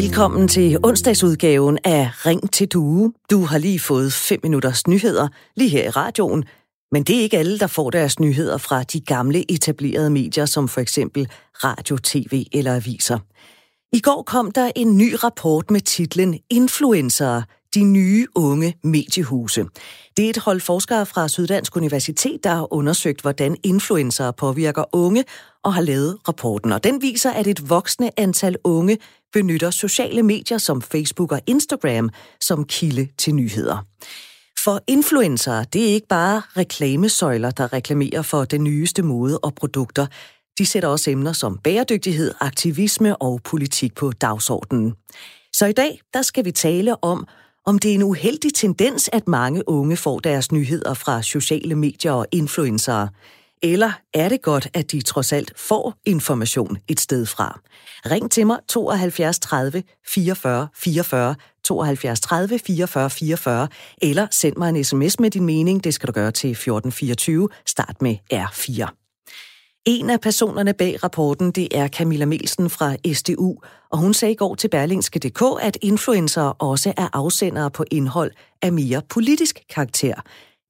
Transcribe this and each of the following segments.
Velkommen til onsdagsudgaven af Ring til Due. Du har lige fået 5 minutters nyheder lige her i radioen, men det er ikke alle, der får deres nyheder fra de gamle etablerede medier, som for eksempel radio, tv eller aviser. I går kom der en ny rapport med titlen Influencer, de nye unge mediehuse. Det er et hold forskere fra Syddansk Universitet, der har undersøgt, hvordan influencer påvirker unge, og har lavet rapporten. Og den viser, at et voksende antal unge benytter sociale medier som Facebook og Instagram som kilde til nyheder. For influencer, det er ikke bare reklamesøjler, der reklamerer for den nyeste mode og produkter. De sætter også emner som bæredygtighed, aktivisme og politik på dagsordenen. Så i dag, der skal vi tale om, om det er en uheldig tendens, at mange unge får deres nyheder fra sociale medier og influencer. Eller er det godt, at de trods alt får information et sted fra? Ring til mig 72 30 44 44 72 30 44 44, eller send mig en sms med din mening. Det skal du gøre til 1424. Start med R4. En af personerne bag rapporten, det er Camilla Melsen fra SDU, og hun sagde i går til Berlingske.dk, at influencer også er afsendere på indhold af mere politisk karakter,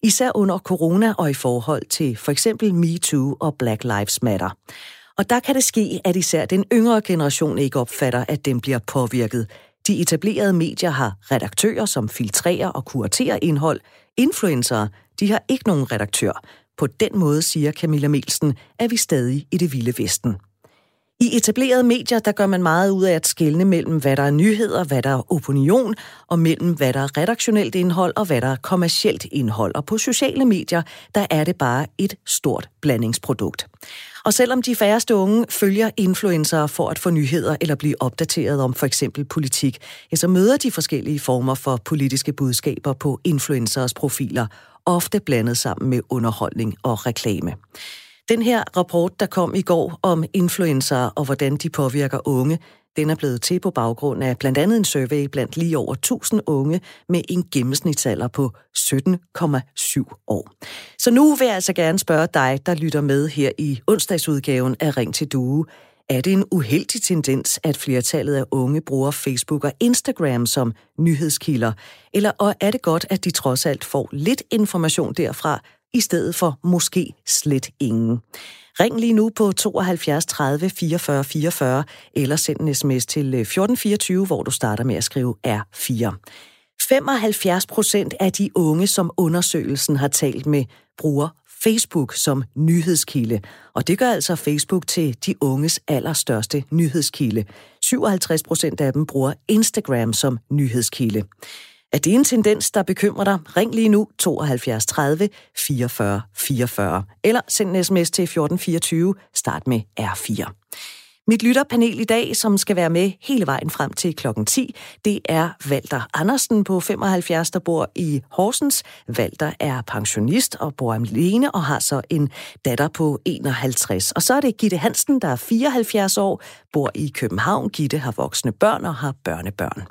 især under corona og i forhold til for eksempel MeToo og Black Lives Matter. Og der kan det ske, at især den yngre generation ikke opfatter, at den bliver påvirket. De etablerede medier har redaktører, som filtrerer og kuraterer indhold. Influencer, de har ikke nogen redaktør. På den måde, siger Camilla Melsen, er vi stadig i det vilde vesten. I etablerede medier, der gør man meget ud af at skelne mellem, hvad der er nyheder, hvad der er opinion, og mellem, hvad der er redaktionelt indhold, og hvad der er kommercielt indhold. Og på sociale medier, der er det bare et stort blandingsprodukt. Og selvom de færreste unge følger influencer for at få nyheder eller blive opdateret om for eksempel politik, ja, så møder de forskellige former for politiske budskaber på influencers profiler, ofte blandet sammen med underholdning og reklame. Den her rapport, der kom i går om influencer og hvordan de påvirker unge, den er blevet til på baggrund af blandt andet en survey blandt lige over 1000 unge med en gennemsnitsalder på 17,7 år. Så nu vil jeg altså gerne spørge dig, der lytter med her i onsdagsudgaven af Ring til Due. Er det en uheldig tendens, at flertallet af unge bruger Facebook og Instagram som nyhedskilder? Eller og er det godt, at de trods alt får lidt information derfra, i stedet for måske slet ingen. Ring lige nu på 72 30 44 44, eller send en sms til øh, 1424, hvor du starter med at skrive R4. 75 procent af de unge, som undersøgelsen har talt med, bruger Facebook som nyhedskilde. Og det gør altså Facebook til de unges allerstørste nyhedskilde. 57 procent af dem bruger Instagram som nyhedskilde. Er det en tendens, der bekymrer dig? Ring lige nu 72 30 44 44. Eller send en sms til 1424. Start med R4. Mit lytterpanel i dag, som skal være med hele vejen frem til klokken 10, det er Valter Andersen på 75, der bor i Horsens. Valter er pensionist og bor alene og har så en datter på 51. Og så er det Gitte Hansen, der er 74 år, bor i København. Gitte har voksne børn og har børnebørn.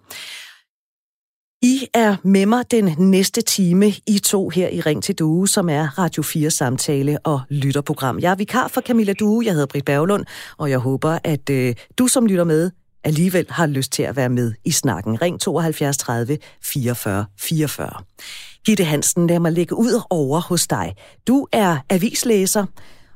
I er med mig den næste time, I to her i Ring til Due, som er Radio 4 samtale og lytterprogram. Jeg er vikar for Camilla Due, jeg hedder Britt Berglund, og jeg håber, at øh, du som lytter med alligevel har lyst til at være med i snakken. Ring 72 30 44 44. Gitte Hansen, lad mig lægge ud over hos dig. Du er avislæser,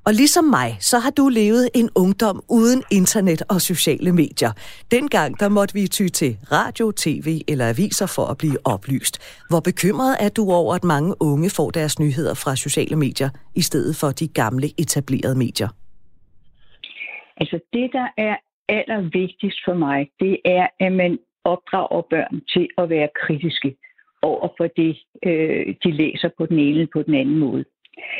og ligesom mig, så har du levet en ungdom uden internet og sociale medier. Dengang, der måtte vi ty til radio, tv eller aviser for at blive oplyst. Hvor bekymret er du over, at mange unge får deres nyheder fra sociale medier, i stedet for de gamle etablerede medier? Altså det, der er allervigtigst for mig, det er, at man opdrager børn til at være kritiske over for det, øh, de læser på den ene eller på den anden måde.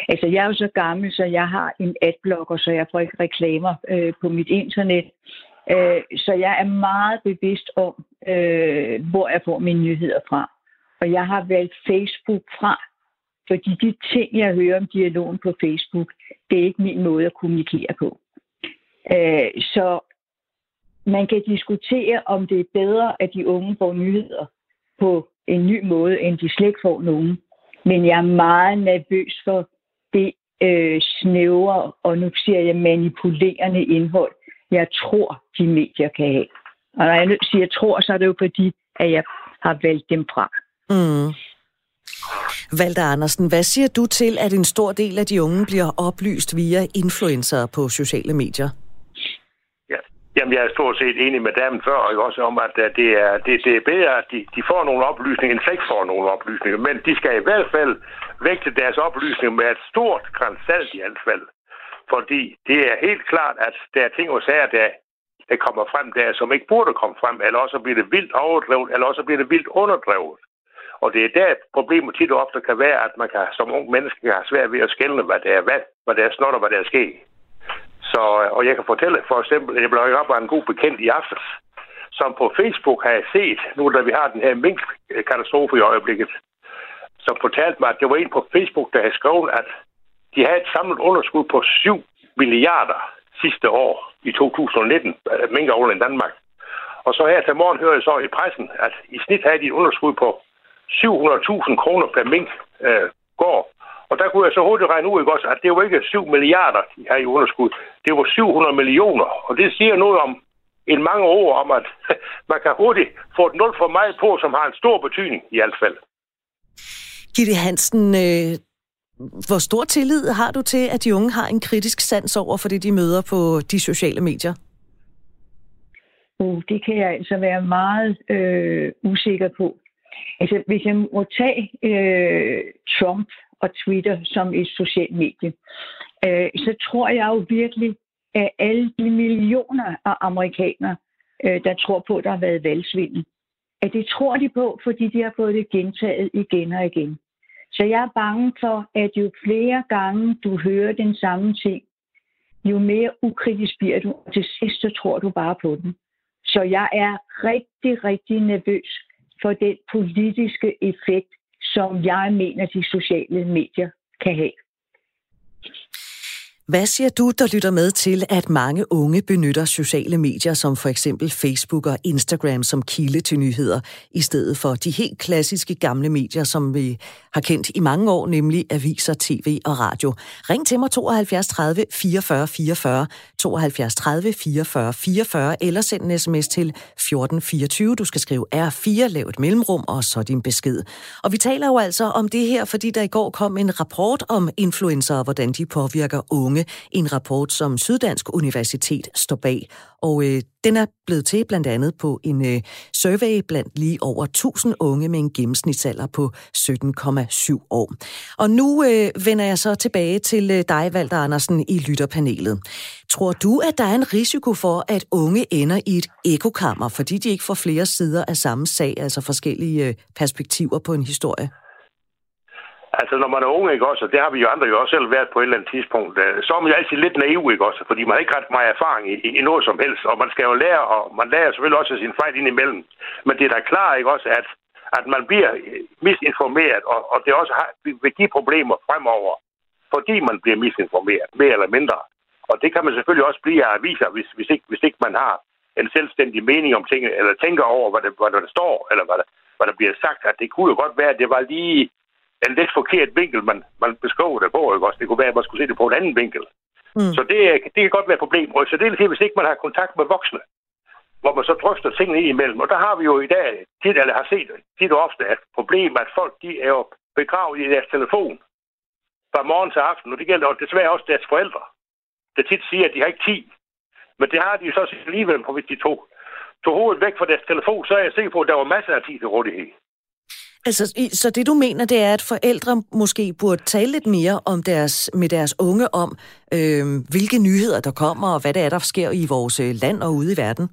Altså, jeg er jo så gammel, så jeg har en adblocker, så jeg får ikke reklamer øh, på mit internet. Øh, så jeg er meget bevidst om, øh, hvor jeg får mine nyheder fra. Og jeg har valgt Facebook fra, fordi de ting, jeg hører om dialogen på Facebook, det er ikke min måde at kommunikere på. Øh, så man kan diskutere, om det er bedre, at de unge får nyheder på en ny måde, end de slet ikke får nogen. Men jeg er meget nervøs for det øh, snævre, og nu siger jeg manipulerende indhold, jeg tror, de medier kan have. Og når jeg siger tror, så er det jo fordi, at jeg har valgt dem fra. Mm. Valter Andersen, hvad siger du til, at en stor del af de unge bliver oplyst via influencer på sociale medier? Jamen, jeg er stort set enig med damen før, og også om, at det er, det, det er bedre, at de, de får nogle oplysninger, end ikke får nogle oplysninger. Men de skal i hvert fald vægte deres oplysninger med et stort grænsalt i hvert fald. Fordi det er helt klart, at der er ting og sager, der, der kommer frem der, som ikke burde komme frem, eller også bliver det vildt overdrevet, eller også bliver det vildt underdrevet. Og det er der problemet tit og ofte kan være, at man kan, som ung menneske kan have svært ved at skælne, hvad der er, hvad, hvad der er snot og hvad der er sket. Så, øh, og jeg kan fortælle for eksempel, jeg blev op af en god bekendt i aftes, som på Facebook har jeg set, nu da vi har den her minkkatastrofe i øjeblikket, som fortalte mig, at det var en på Facebook, der havde skrevet, at de havde et samlet underskud på 7 milliarder sidste år i 2019, øh, minkavlen i Danmark. Og så her til morgen hører jeg så i pressen, at i snit havde de et underskud på 700.000 kroner per mink øh, går. Og der kunne jeg så hurtigt regne ud, ikke også, at det var ikke 7 milliarder, de har i underskud. Det var 700 millioner. Og det siger noget om en mange ord om, at man kan hurtigt få et nul for meget på, som har en stor betydning i hvert fald. Gitte Hansen, øh, hvor stor tillid har du til, at de unge har en kritisk sans over for det, de møder på de sociale medier? Uh, det kan jeg altså være meget øh, usikker på. Altså, hvis jeg må tage øh, Trump og Twitter som et socialt medie, øh, så tror jeg jo virkelig, at alle de millioner af amerikanere, øh, der tror på, at der har været valgsvindel, at det tror de på, fordi de har fået det gentaget igen og igen. Så jeg er bange for, at jo flere gange du hører den samme ting, jo mere ukritisk bliver du, og til sidst så tror du bare på den. Så jeg er rigtig, rigtig nervøs for den politiske effekt, som jeg mener, de sociale medier kan have. Hvad siger du, der lytter med til, at mange unge benytter sociale medier som for eksempel Facebook og Instagram som kilde til nyheder, i stedet for de helt klassiske gamle medier, som vi har kendt i mange år, nemlig aviser, tv og radio? Ring til mig 72 30 44 44, 72 30 44 44, eller send en sms til 1424. Du skal skrive R4, lav et mellemrum, og så din besked. Og vi taler jo altså om det her, fordi der i går kom en rapport om influencer, hvordan de påvirker unge unge. En rapport, som Syddansk Universitet står bag. Og øh, den er blevet til blandt andet på en øh, survey blandt lige over 1000 unge med en gennemsnitsalder på 17,7 år. Og nu øh, vender jeg så tilbage til øh, dig, Valter Andersen, i lytterpanelet. Tror du, at der er en risiko for, at unge ender i et ekokammer, fordi de ikke får flere sider af samme sag, altså forskellige øh, perspektiver på en historie? Altså, når man er ung, ikke også, og det har vi jo andre jo også selv været på et eller andet tidspunkt, øh, så er man jo altid lidt naiv, ikke også, fordi man har ikke ret meget erfaring i, i noget som helst, og man skal jo lære, og man lærer selvfølgelig også sin fejl ind imellem. Men det er da klart, ikke også, at, at man bliver misinformeret, og, og det også har, vil give problemer fremover, fordi man bliver misinformeret, mere eller mindre. Og det kan man selvfølgelig også blive af aviser, hvis, hvis, ikke, hvis ikke man har en selvstændig mening om ting, eller tænker over, hvad, det, hvad der står, eller hvad der, hvad der bliver sagt, at det kunne jo godt være, at det var lige en lidt forkert vinkel, man, man beskriver det på. Ikke? Også det kunne være, at man skulle se det på en anden vinkel. Mm. Så det, det kan godt være et problem. Og så det er hvis ikke man har kontakt med voksne, hvor man så drøfter tingene i imellem. Og der har vi jo i dag tit, eller har set tit og ofte, at problemet at folk de er jo begravet i deres telefon fra morgen til aften, og det gælder jo desværre også deres forældre, der tit siger, at de har ikke tid. Men det har de jo så alligevel, på hvis de tog, tog hovedet væk fra deres telefon, så er jeg sikker på, at der var masser af tid til rådighed. Altså, så det du mener, det er, at forældre måske burde tale lidt mere om deres, med deres unge om, øh, hvilke nyheder der kommer, og hvad det er, der sker i vores øh, land og ude i verden?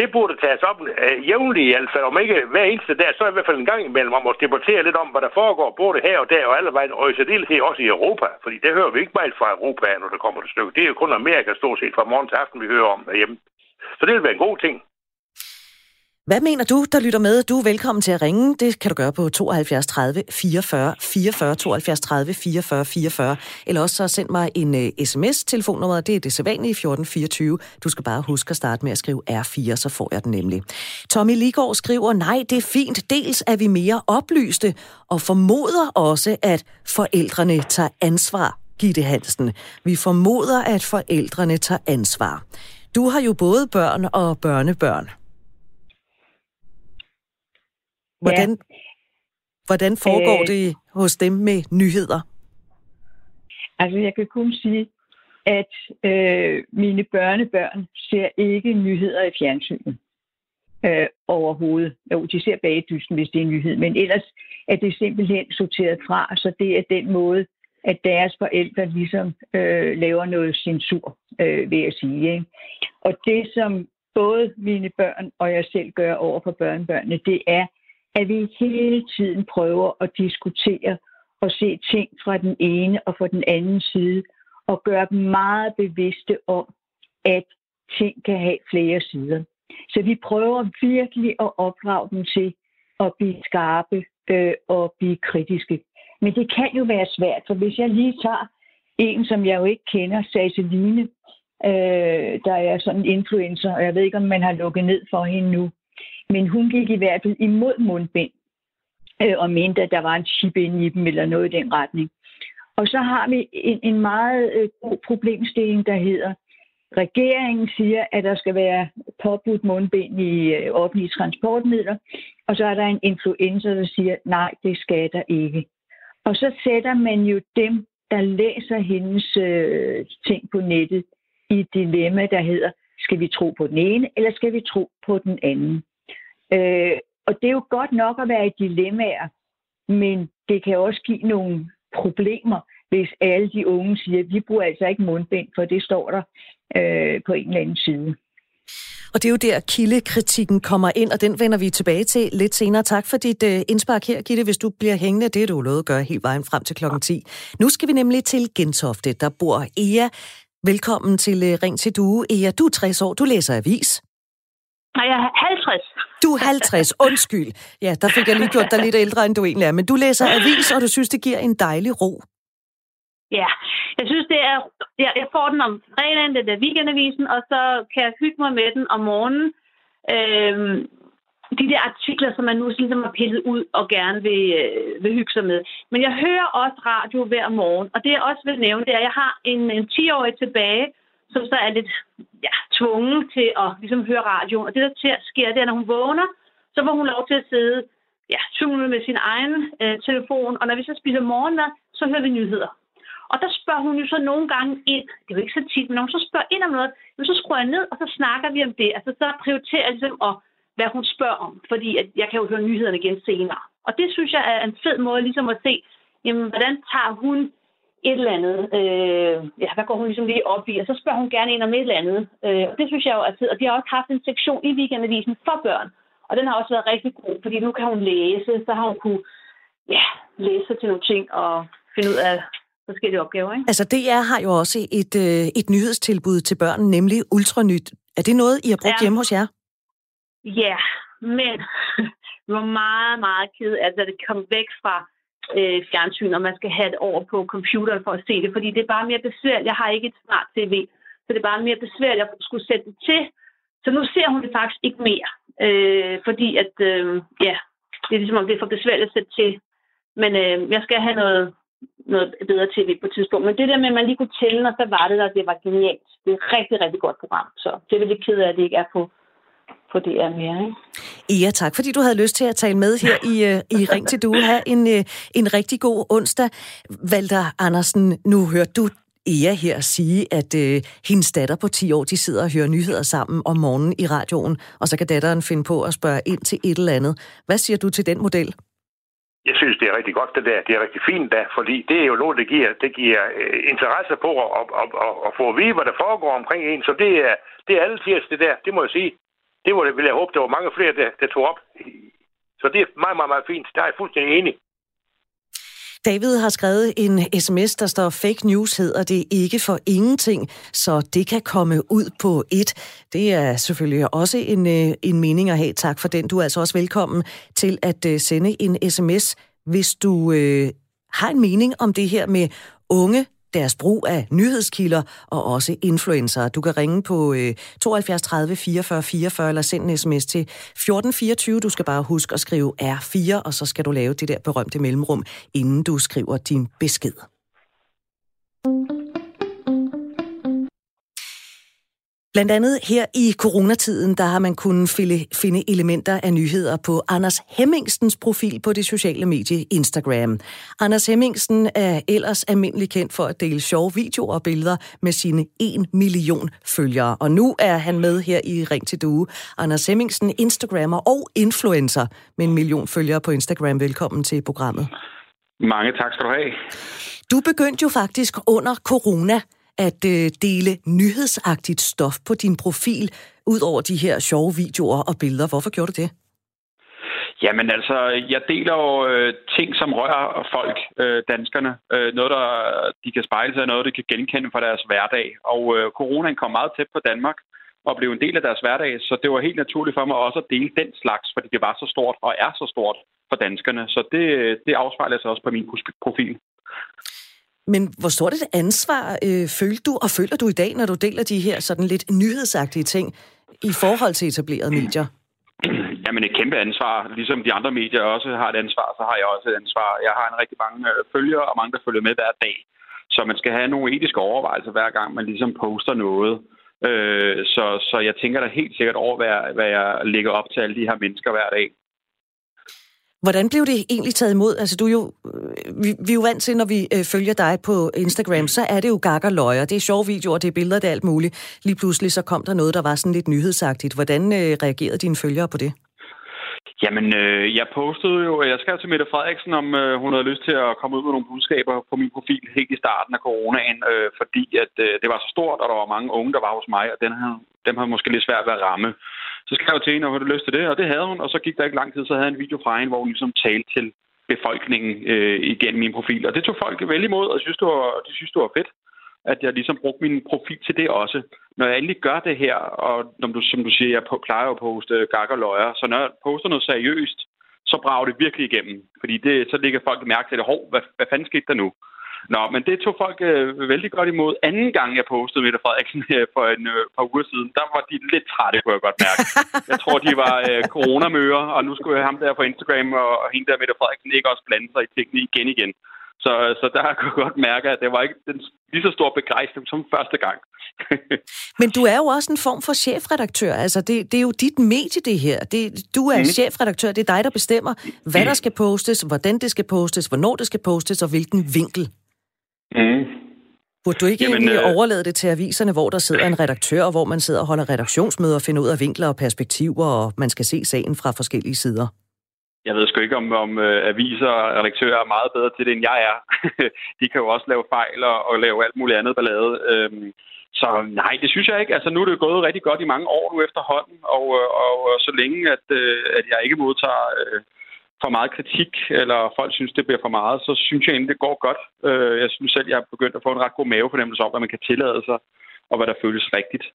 Det burde tages op øh, jævnligt i hvert fald, om ikke hver eneste dag, så i hvert fald en gang imellem om at debattere lidt om, hvad der foregår både her og der og alle vejen, og i særdeleshed også i Europa. Fordi det hører vi ikke meget fra Europa, når det kommer til stykke. Det er jo kun Amerika stort set fra morgen til aften, vi hører om derhjemme. Så det vil være en god ting. Hvad mener du, der lytter med? Du er velkommen til at ringe. Det kan du gøre på 72 30 44 44, 72 30 44 44, eller også så send mig en øh, uh, sms. Telefonnummeret det er det sædvanlige 1424. Du skal bare huske at starte med at skrive R4, så får jeg den nemlig. Tommy Ligård skriver, nej, det er fint. Dels er vi mere oplyste, og formoder også, at forældrene tager ansvar. Gitte Hansen. Vi formoder, at forældrene tager ansvar. Du har jo både børn og børnebørn. Hvordan, ja. hvordan foregår øh, det hos dem med nyheder? Altså, jeg kan kun sige, at øh, mine børnebørn ser ikke nyheder i fjernsynet øh, overhovedet. Jo, de ser bagdysten, hvis det er en nyhed, men ellers er det simpelthen sorteret fra, så det er den måde, at deres forældre ligesom øh, laver noget censur, øh, vil jeg sige. Ikke? Og det, som både mine børn og jeg selv gør over for børnebørnene, det er, at vi hele tiden prøver at diskutere og se ting fra den ene og fra den anden side, og gøre dem meget bevidste om, at ting kan have flere sider. Så vi prøver virkelig at opdrage dem til at blive skarpe øh, og blive kritiske. Men det kan jo være svært, for hvis jeg lige tager en, som jeg jo ikke kender, Saseline, øh, der er sådan en influencer, og jeg ved ikke, om man har lukket ned for hende nu, men hun gik i hvert fald imod mundbind, øh, og mente, at der var en chip inde i dem, eller noget i den retning. Og så har vi en, en meget øh, god problemstilling, der hedder, regeringen siger, at der skal være påbudt mundbind i øh, offentlige transportmidler, og så er der en influencer, der siger, nej, det skal der ikke. Og så sætter man jo dem, der læser hendes øh, ting på nettet, i et dilemma, der hedder, skal vi tro på den ene, eller skal vi tro på den anden? Øh, og det er jo godt nok at være i dilemmaer, men det kan også give nogle problemer, hvis alle de unge siger, at vi bruger altså ikke mundbind, for det står der øh, på en eller anden side. Og det er jo der, kildekritikken kommer ind, og den vender vi tilbage til lidt senere. Tak for dit uh, indspark her, Gitte, hvis du bliver hængende. Det er du lovet at gøre helt vejen frem til klokken 10. Nu skal vi nemlig til Gentofte. Der bor Ea. Velkommen til uh, Ring til Due. Ea, du er 60 år. Du læser avis. Nej, jeg er 50. Du er 50, undskyld. Ja, der fik jeg lige gjort dig lidt ældre, end du egentlig er. Men du læser avis, og du synes, det giver en dejlig ro. Ja, jeg synes, det er... Jeg, jeg får den om fredagen, det er weekendavisen, og så kan jeg hygge mig med den om morgenen. Øhm, de der artikler, som man nu ligesom har pillet ud og gerne vil, øh, vil hygge sig med. Men jeg hører også radio hver morgen, og det jeg også vil nævne, det er, at jeg har en, en 10-årig tilbage, som så er lidt ja, tvunget til at ligesom, høre radioen. Og det, der sker, det er, når hun vågner, så får hun lov til at sidde ja, 20 minutter med sin egen øh, telefon, og når vi så spiser morgenmad, så hører vi nyheder. Og der spørger hun jo så nogle gange ind, det er jo ikke så tit, men når hun så spørger ind om noget, så skruer jeg ned, og så snakker vi om det. Altså så prioriterer jeg ligesom, at, hvad hun spørger om, fordi at jeg kan jo høre nyhederne igen senere. Og det synes jeg er en fed måde ligesom at se, jamen, hvordan tager hun et eller andet, øh, ja, hvad går hun ligesom lige op i, og så spørger hun gerne ind om et eller andet. Øh, og det synes jeg jo er fedt, og de har også haft en sektion i weekendavisen for børn, og den har også været rigtig god, fordi nu kan hun læse, så har hun kunne ja, læse til nogle ting og finde ud af forskellige opgaver. Ikke? Altså DR har jo også et, øh, et nyhedstilbud til børn, nemlig Ultranyt. Er det noget, I har brugt ja. hjemme hos jer? Ja, men vi var meget, meget ked af, at det kom væk fra øh, fjernsyn, og man skal have det over på computeren for at se det, fordi det er bare mere besværligt. Jeg har ikke et smart tv, så det er bare mere besværligt at skulle sætte det til. Så nu ser hun det faktisk ikke mere, øh, fordi at, øh, ja, det er ligesom om det er for besværligt at sætte til. Men øh, jeg skal have noget, noget bedre tv på et tidspunkt. Men det der med, at man lige kunne tælle, og så var det der, det var genialt. Det er et rigtig, rigtig godt program. Så det er lidt ked af, at det ikke er på, på DR mere. Ikke? Ja, tak fordi du havde lyst til at tale med her i, uh, i Ring til Du. Ha' en, uh, en rigtig god onsdag. Valter Andersen, nu hørte du Ea her sige, at uh, hendes datter på 10 år, de sidder og hører nyheder sammen om morgenen i radioen, og så kan datteren finde på at spørge ind til et eller andet. Hvad siger du til den model? jeg synes, det er rigtig godt, det der. Det er rigtig fint da, fordi det er jo noget, der giver, det giver øh, interesse på at, at, at, at, at få at vide, hvad der foregår omkring en. Så det er, det er alle tirs, det der. Det må jeg sige. Det var, det, ville jeg håbe, der var mange flere, der, der tog op. Så det er meget, meget, meget fint. Der er jeg fuldstændig enig. David har skrevet en sms, der står fake news hedder det ikke for ingenting, så det kan komme ud på et. Det er selvfølgelig også en, øh, en mening at have. Tak for den. Du er altså også velkommen til at øh, sende en sms, hvis du øh, har en mening om det her med unge deres brug af nyhedskilder og også influencer. Du kan ringe på øh, 72 30 44 44 eller send en sms til 1424. Du skal bare huske at skrive R4, og så skal du lave det der berømte mellemrum, inden du skriver din besked. Blandt andet her i coronatiden, der har man kunnet finde elementer af nyheder på Anders Hemmingstens profil på det sociale medie Instagram. Anders Hemmingsten er ellers almindelig kendt for at dele sjove videoer og billeder med sine 1 million følgere. Og nu er han med her i Ring til Due. Anders Hemmingsten, Instagrammer og influencer med en million følgere på Instagram. Velkommen til programmet. Mange tak skal du have. Du begyndte jo faktisk under corona at øh, dele nyhedsagtigt stof på din profil, ud over de her sjove videoer og billeder. Hvorfor gjorde du det? Jamen altså, jeg deler jo øh, ting, som rører folk, øh, danskerne. Øh, noget, der de kan spejle sig noget, de kan genkende fra deres hverdag. Og øh, coronaen kom meget tæt på Danmark og blev en del af deres hverdag, så det var helt naturligt for mig også at dele den slags, fordi det var så stort og er så stort for danskerne. Så det, det afspejler sig også på min profil. Men hvor stort et ansvar øh, følte du, og føler du i dag, når du deler de her sådan lidt nyhedsagtige ting i forhold til etablerede medier? Jamen et kæmpe ansvar. Ligesom de andre medier også har et ansvar, så har jeg også et ansvar. Jeg har en rigtig mange øh, følgere, og mange, der følger med hver dag. Så man skal have nogle etiske overvejelser hver gang, man ligesom poster noget. Øh, så, så jeg tænker da helt sikkert over, hvad hvad jeg lægger op til alle de her mennesker hver dag. Hvordan blev det egentlig taget imod? Altså, du er jo, øh, vi, vi er jo vant til, når vi øh, følger dig på Instagram, så er det jo gakker løjer. Det er sjove videoer, det er billeder, det er alt muligt. Lige pludselig så kom der noget, der var sådan lidt nyhedsagtigt. Hvordan øh, reagerede dine følgere på det? Jamen, øh, jeg postede jo, øh, jeg skrev til Mette Frederiksen, om øh, hun havde lyst til at komme ud med nogle budskaber på min profil helt i starten af coronaen, øh, fordi at øh, det var så stort, og der var mange unge, der var hos mig, og den havde, dem havde måske lidt svært ved at ramme. Så skrev jeg til hende, og havde lyst til det, og det havde hun, og så gik der ikke lang tid, så havde jeg en video fra hende, hvor hun ligesom talte til befolkningen øh, igennem min profil. Og det tog folk vel imod, og synes, det var, de synes, det var fedt at jeg ligesom brugte min profil til det også. Når jeg endelig gør det her, og når du, som du siger, jeg plejer at poste gak og løjer, så når jeg poster noget seriøst, så brager det virkelig igennem. Fordi det, så ligger folk mærke til det. Hov, hvad, hvad fanden skete der nu? Nå, men det tog folk øh, vældig godt imod. Anden gang, jeg postede Mette Frederiksen øh, for en øh, par uger siden, der var de lidt trætte, kunne jeg godt mærke. Jeg tror, de var øh, coronamøger, og nu skulle jeg ham der på Instagram og, og hende der Mette Frederiksen ikke også blande sig i tingene igen igen. Så, så der kunne jeg godt mærke, at det var ikke den lige så stor begejstring som første gang. Men du er jo også en form for chefredaktør. Altså, det, det er jo dit medie, det her. Det, du er mm. chefredaktør. Det er dig, der bestemmer, hvad der skal postes, hvordan det skal postes, hvornår det skal postes, og hvilken vinkel. Mm. Burde du ikke Jamen, egentlig øh... overlade det til aviserne, hvor der sidder en redaktør, og hvor man sidder og holder redaktionsmøder og finder ud af vinkler og perspektiver, og man skal se sagen fra forskellige sider? Jeg ved sgu ikke, om, om uh, aviser og redaktører er meget bedre til det, end jeg er. De kan jo også lave fejl og, og lave alt muligt andet ballade. Øhm, så nej, det synes jeg ikke. Altså, nu er det gået rigtig godt i mange år nu efterhånden, og, øh, og, og så længe, at, at jeg ikke modtager uh, for meget kritik, eller folk synes, det bliver for meget, så synes jeg egentlig, det går godt. Øh, jeg synes selv, jeg er begyndt at få en ret god mavefornemmelse om, hvad man kan tillade sig, og hvad der føles rigtigt.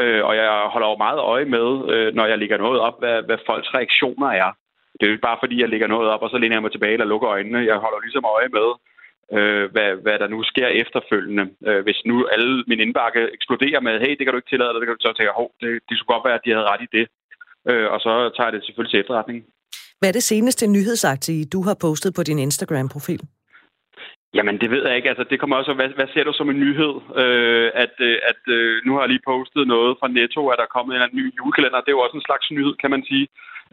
Øh, og jeg holder jo meget øje med, øh, når jeg lægger noget op, hvad, hvad folks reaktioner er det er jo ikke bare fordi, jeg lægger noget op, og så læner jeg mig tilbage eller lukker øjnene. Jeg holder ligesom øje med, øh, hvad, hvad der nu sker efterfølgende. Øh, hvis nu alle min indbakke eksploderer med, hey, det kan du ikke tillade dig, det kan du så tænke, hov, det, det skulle godt være, at de havde ret i det. Øh, og så tager jeg det selvfølgelig til efterretning. Hvad er det seneste nyhedsagtige, du har postet på din Instagram-profil? Jamen, det ved jeg ikke. Altså, det kommer også, hvad, hvad ser du som en nyhed? Øh, at øh, at øh, nu har jeg lige postet noget fra Netto, at der er kommet en ny julekalender. Det er jo også en slags nyhed, kan man sige.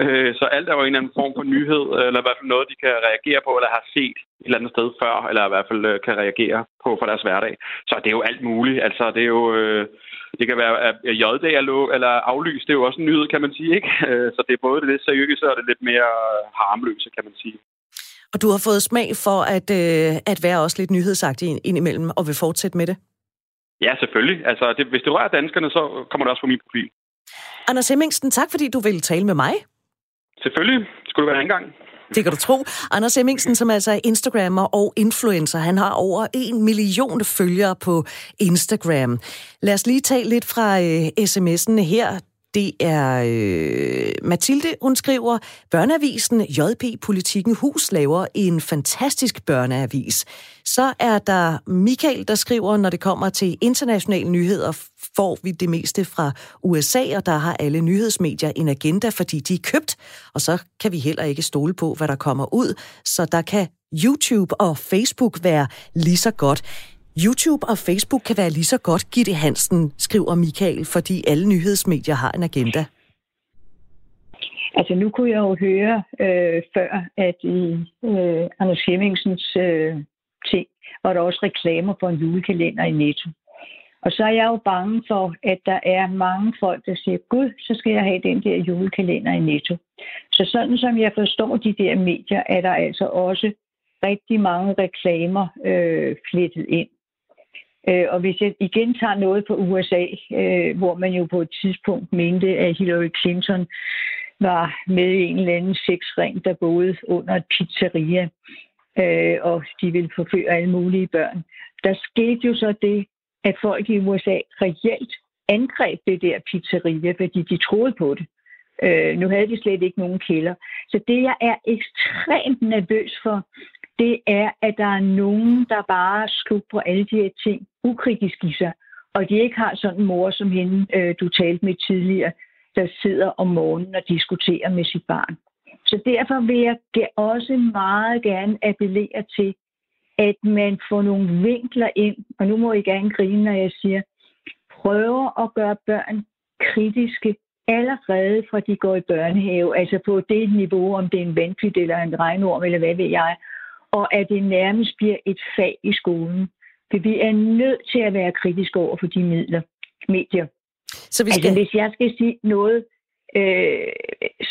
Øh, så alt er jo en eller anden form for nyhed, eller i hvert fald noget, de kan reagere på, eller har set et eller andet sted før, eller i hvert fald øh, kan reagere på for deres hverdag. Så det er jo alt muligt. Altså, det er jo... Øh, det kan være, at JD er lov, eller aflyst, det er jo også en nyhed, kan man sige, ikke? Øh, så det er både det lidt seriøse og det lidt mere harmløse, kan man sige. Og du har fået smag for at, øh, at være også lidt nyhedsagtig indimellem, og vil fortsætte med det? Ja, selvfølgelig. Altså, det, hvis det rører danskerne, så kommer det også på min profil. Anders Hemmingsen, tak fordi du ville tale med mig. Selvfølgelig. Skulle det være en gang. Det kan du tro. Anders Hemmingsen, som altså er Instagrammer og influencer, han har over en million følgere på Instagram. Lad os lige tage lidt fra øh, sms'en her. Det er øh, Mathilde, hun skriver, Børneavisen JP Politikken Hus laver en fantastisk børneavis. Så er der Michael, der skriver, når det kommer til internationale nyheder, får vi det meste fra USA, og der har alle nyhedsmedier en agenda, fordi de er købt, og så kan vi heller ikke stole på, hvad der kommer ud. Så der kan YouTube og Facebook være lige så godt. YouTube og Facebook kan være lige så godt Gitte Hansen, skriver Michael, fordi alle nyhedsmedier har en agenda. Altså nu kunne jeg jo høre øh, før, at i øh, Anders Hemmingsens øh, ting var der også reklamer for en julekalender i Netto. Og så er jeg jo bange for, at der er mange folk, der siger, gud, så skal jeg have den der julekalender i Netto. Så sådan som jeg forstår de der medier, er der altså også rigtig mange reklamer øh, flettet ind. Øh, og hvis jeg igen tager noget på USA, øh, hvor man jo på et tidspunkt mente, at Hillary Clinton var med i en eller anden sexring, der boede under et pizzeria, øh, og de ville forføre alle mulige børn. Der skete jo så det, at folk i USA reelt angreb det der pizzeria, fordi de troede på det. Øh, nu havde de slet ikke nogen kælder. Så det, jeg er ekstremt nervøs for, det er, at der er nogen, der bare slug på alle de her ting. Ukritisk i sig, og de ikke har sådan en mor som hende, øh, du talte med tidligere, der sidder om morgenen og diskuterer med sit barn. Så derfor vil jeg også meget gerne appellere til, at man får nogle vinkler ind, og nu må I gerne grine, når jeg siger, prøver at gøre børn kritiske allerede fra de går i børnehave, altså på det niveau, om det er en vandpyt eller en regnorm, eller hvad ved jeg, og at det nærmest bliver et fag i skolen. For vi er nødt til at være kritiske over for de midler, medier. Så vi altså, skal... Altså, hvis jeg skal sige noget, øh,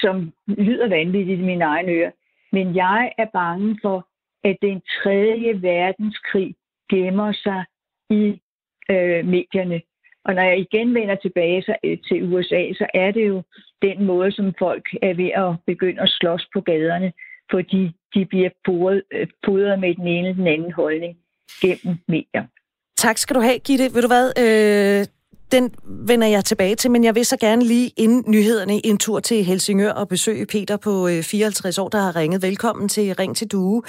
som lyder vanvittigt i mine egne ører, men jeg er bange for, at den tredje verdenskrig gemmer sig i øh, medierne. Og når jeg igen vender tilbage så, øh, til USA, så er det jo den måde, som folk er ved at begynde at slås på gaderne, fordi de bliver øh, med den ene eller den anden holdning gennem medier. Tak skal du have, Gitte. Ved du hvad, øh, den vender jeg tilbage til, men jeg vil så gerne lige inden nyhederne en tur til Helsingør og besøge Peter på 54 øh, år, der har ringet. Velkommen til Ring til Due.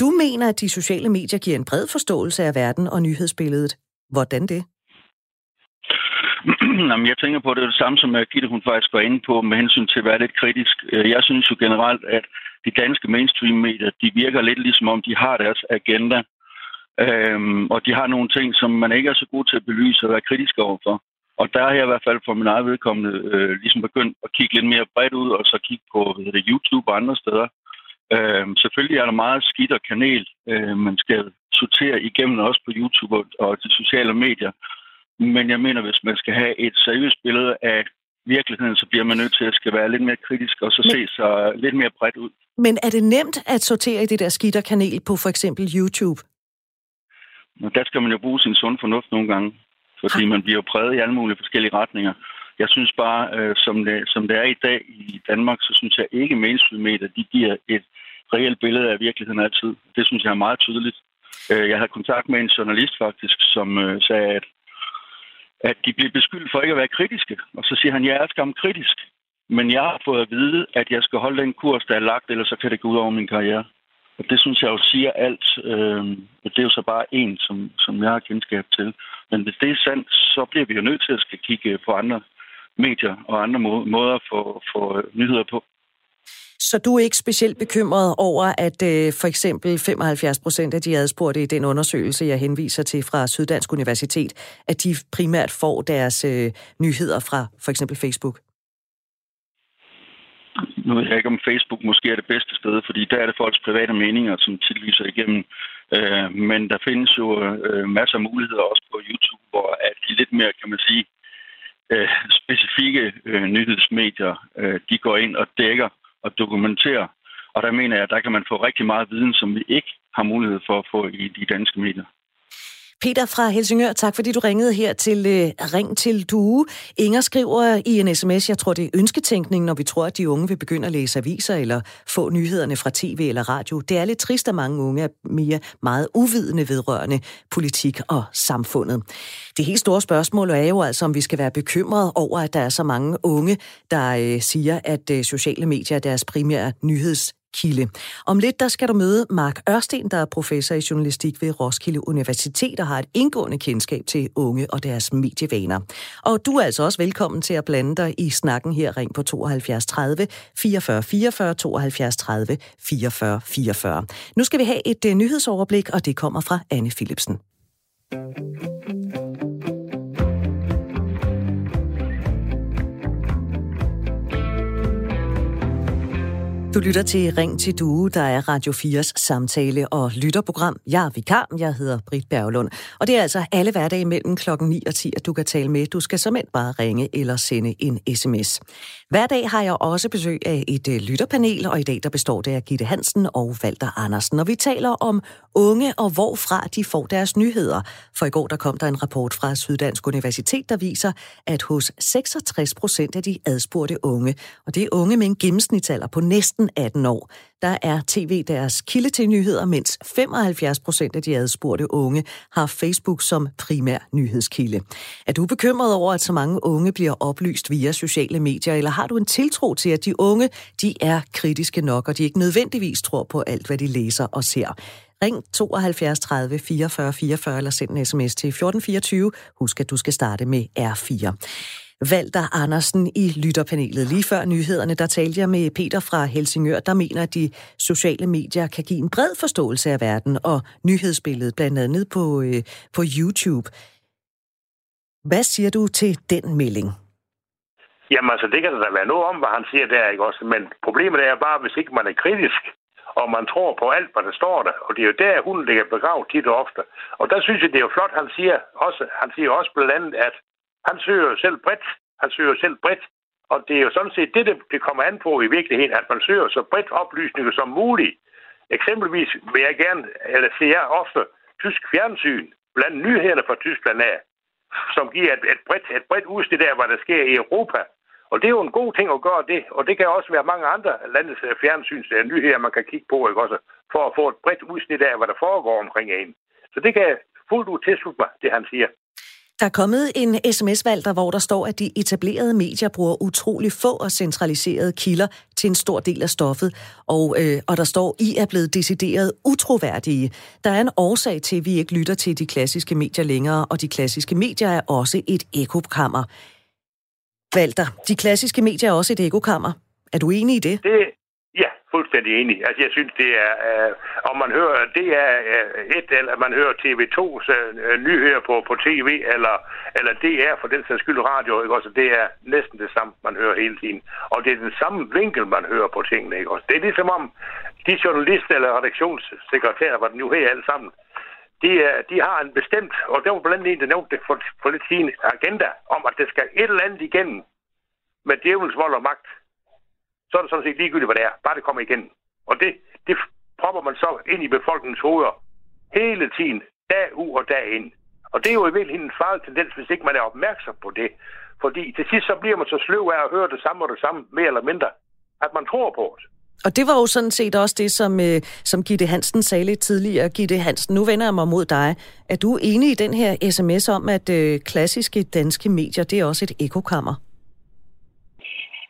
Du mener, at de sociale medier giver en bred forståelse af verden og nyhedsbilledet. Hvordan det? Jamen, jeg tænker på, at det er det samme, som Gitte hun faktisk var inde på med hensyn til at være lidt kritisk. Øh, jeg synes jo generelt, at de danske mainstream-medier, de virker lidt ligesom om, de har deres agenda. Øhm, og de har nogle ting, som man ikke er så god til at belyse og være kritisk overfor. Og der har jeg i hvert fald for min egen vedkommende øh, ligesom begyndt at kigge lidt mere bredt ud, og så kigge på hvad det, YouTube og andre steder. Øhm, selvfølgelig er der meget skidt og kanel, øh, man skal sortere igennem også på YouTube og, og de sociale medier. Men jeg mener, hvis man skal have et seriøst billede af virkeligheden, så bliver man nødt til at skal være lidt mere kritisk og så Men... se sig lidt mere bredt ud. Men er det nemt at sortere i det der skidt og kanel på for eksempel YouTube? Og der skal man jo bruge sin sund fornuft nogle gange, fordi man bliver jo præget i alle mulige forskellige retninger. Jeg synes bare, øh, som, det, som det er i dag i Danmark, så synes jeg ikke, mainstream-medier, de giver et reelt billede af virkeligheden altid. Det synes jeg er meget tydeligt. Øh, jeg havde kontakt med en journalist faktisk, som øh, sagde, at, at de bliver beskyldt for ikke at være kritiske. Og så siger han, jeg er skam kritisk. Men jeg har fået at vide, at jeg skal holde den kurs, der er lagt, ellers så kan det gå ud over min karriere. Og det synes jeg jo siger alt. Øh, det er jo så bare en, som, som jeg har kendskab til. Men hvis det er sandt, så bliver vi jo nødt til at skal kigge på andre medier og andre må- måder for, for øh, nyheder på. Så du er ikke specielt bekymret over, at øh, for eksempel 75 procent af de adspurgte i den undersøgelse, jeg henviser til fra Syddansk Universitet, at de primært får deres øh, nyheder fra for eksempel Facebook? Nu ved jeg ikke, om Facebook måske er det bedste sted, fordi der er det folks private meninger, som tit lyser igennem. Øh, men der findes jo øh, masser af muligheder også på YouTube, hvor at de lidt mere, kan man sige, øh, specifikke øh, nyhedsmedier, øh, de går ind og dækker og dokumenterer. Og der mener jeg, at der kan man få rigtig meget viden, som vi ikke har mulighed for at få i de danske medier. Peter fra Helsingør, tak fordi du ringede her til uh, Ring til Due. Inger skriver i en sms, jeg tror det er ønsketænkning, når vi tror, at de unge vil begynde at læse aviser eller få nyhederne fra tv eller radio. Det er lidt trist, at mange unge er mere meget uvidende vedrørende politik og samfundet. Det helt store spørgsmål er jo altså, om vi skal være bekymrede over, at der er så mange unge, der uh, siger, at uh, sociale medier er deres primære nyheds Kilde. Om lidt der skal du møde Mark Ørsten, der er professor i journalistik ved Roskilde Universitet og har et indgående kendskab til unge og deres medievaner. Og du er altså også velkommen til at blande dig i snakken her. Ring på 72 30 44 44 72 30 44 44. Nu skal vi have et øh, nyhedsoverblik, og det kommer fra Anne Philipsen. Du lytter til Ring til Due, der er Radio 4's samtale- og lytterprogram. Jeg er vikar, jeg hedder Britt Berglund. Og det er altså alle hverdage mellem klokken 9 og 10, at du kan tale med. Du skal som bare ringe eller sende en sms. Hver dag har jeg også besøg af et øh, lytterpanel, og i dag der består det af Gitte Hansen og Walter Andersen. Og vi taler om unge og hvorfra de får deres nyheder. For i går der kom der en rapport fra Syddansk Universitet, der viser, at hos 66 procent af de adspurgte unge, og det er unge med en gennemsnitsalder på næsten 18 år, der er tv deres kilde til nyheder, mens 75 procent af de adspurgte unge har Facebook som primær nyhedskilde. Er du bekymret over, at så mange unge bliver oplyst via sociale medier, eller har du en tiltro til, at de unge de er kritiske nok, og de ikke nødvendigvis tror på alt, hvad de læser og ser? Ring 72 30 44 44 eller send en sms til 1424. Husk, at du skal starte med R4. Valter Andersen i lytterpanelet. Lige før nyhederne, der talte jeg med Peter fra Helsingør, der mener, at de sociale medier kan give en bred forståelse af verden og nyhedsbilledet, blandt andet på, øh, på YouTube. Hvad siger du til den melding? Jamen altså, det kan der da være noget om, hvad han siger der, ikke også? Men problemet er bare, hvis ikke man er kritisk, og man tror på alt, hvad der står der. Og det er jo der, hun ligger begravet tit og ofte. Og der synes jeg, det er jo flot, han siger også, han siger også blandt andet, at han søger jo selv bredt. Han søger jo selv bredt. Og det er jo sådan set det, det kommer an på i virkeligheden, at man søger så bredt oplysninger som muligt. Eksempelvis vil jeg gerne, eller ser jeg ofte, tysk fjernsyn, blandt nyhederne fra Tyskland af, som giver et, et, bredt, et bredt udsnit af, hvad der sker i Europa. Og det er jo en god ting at gøre det, og det kan også være mange andre landes øh, fjernsyns øh, nyheder, man kan kigge på, ikke også, for at få et bredt udsnit af, hvad der foregår omkring en. Så det kan jeg fuldt ud tilslutte mig, det han siger. Der er kommet en sms-valg, hvor der står, at de etablerede medier bruger utrolig få og centraliserede kilder til en stor del af stoffet, og, øh, og der står, I er blevet decideret utroværdige. Der er en årsag til, at vi ikke lytter til de klassiske medier længere, og de klassiske medier er også et ekokammer. Valter, de klassiske medier er også et ekokammer. Er du enig i det? Det, Ja, fuldstændig enig. Altså, jeg synes, det er, øh, om man hører, det er øh, et, eller man hører TV2's øh, nyheder på, på tv, eller, eller det er for den sags skyld radio, ikke også? Det er næsten det samme, man hører hele tiden. Og det er den samme vinkel, man hører på tingene, ikke også? Det er ligesom om de journalister eller redaktionssekretærer, hvad den nu her alle sammen, de, øh, de har en bestemt, og det var blandt andet en, der nævnte det for, for lidt siden, agenda om, at det skal et eller andet igennem med djævelens vold og magt så er det sådan set ligegyldigt, hvad det er. Bare det kommer igen. Og det, det propper man så ind i befolkningens hoveder hele tiden, dag ud og dag ind. Og det er jo i virkeligheden en farlig tendens, hvis ikke man er opmærksom på det. Fordi til sidst så bliver man så sløv af at høre det samme og det samme, mere eller mindre, at man tror på det. Og det var jo sådan set også det, som, øh, som Gitte Hansen sagde lidt tidligere. Gitte Hansen, nu vender jeg mig mod dig. Er du enig i den her sms om, at øh, klassiske danske medier, det er også et ekokammer?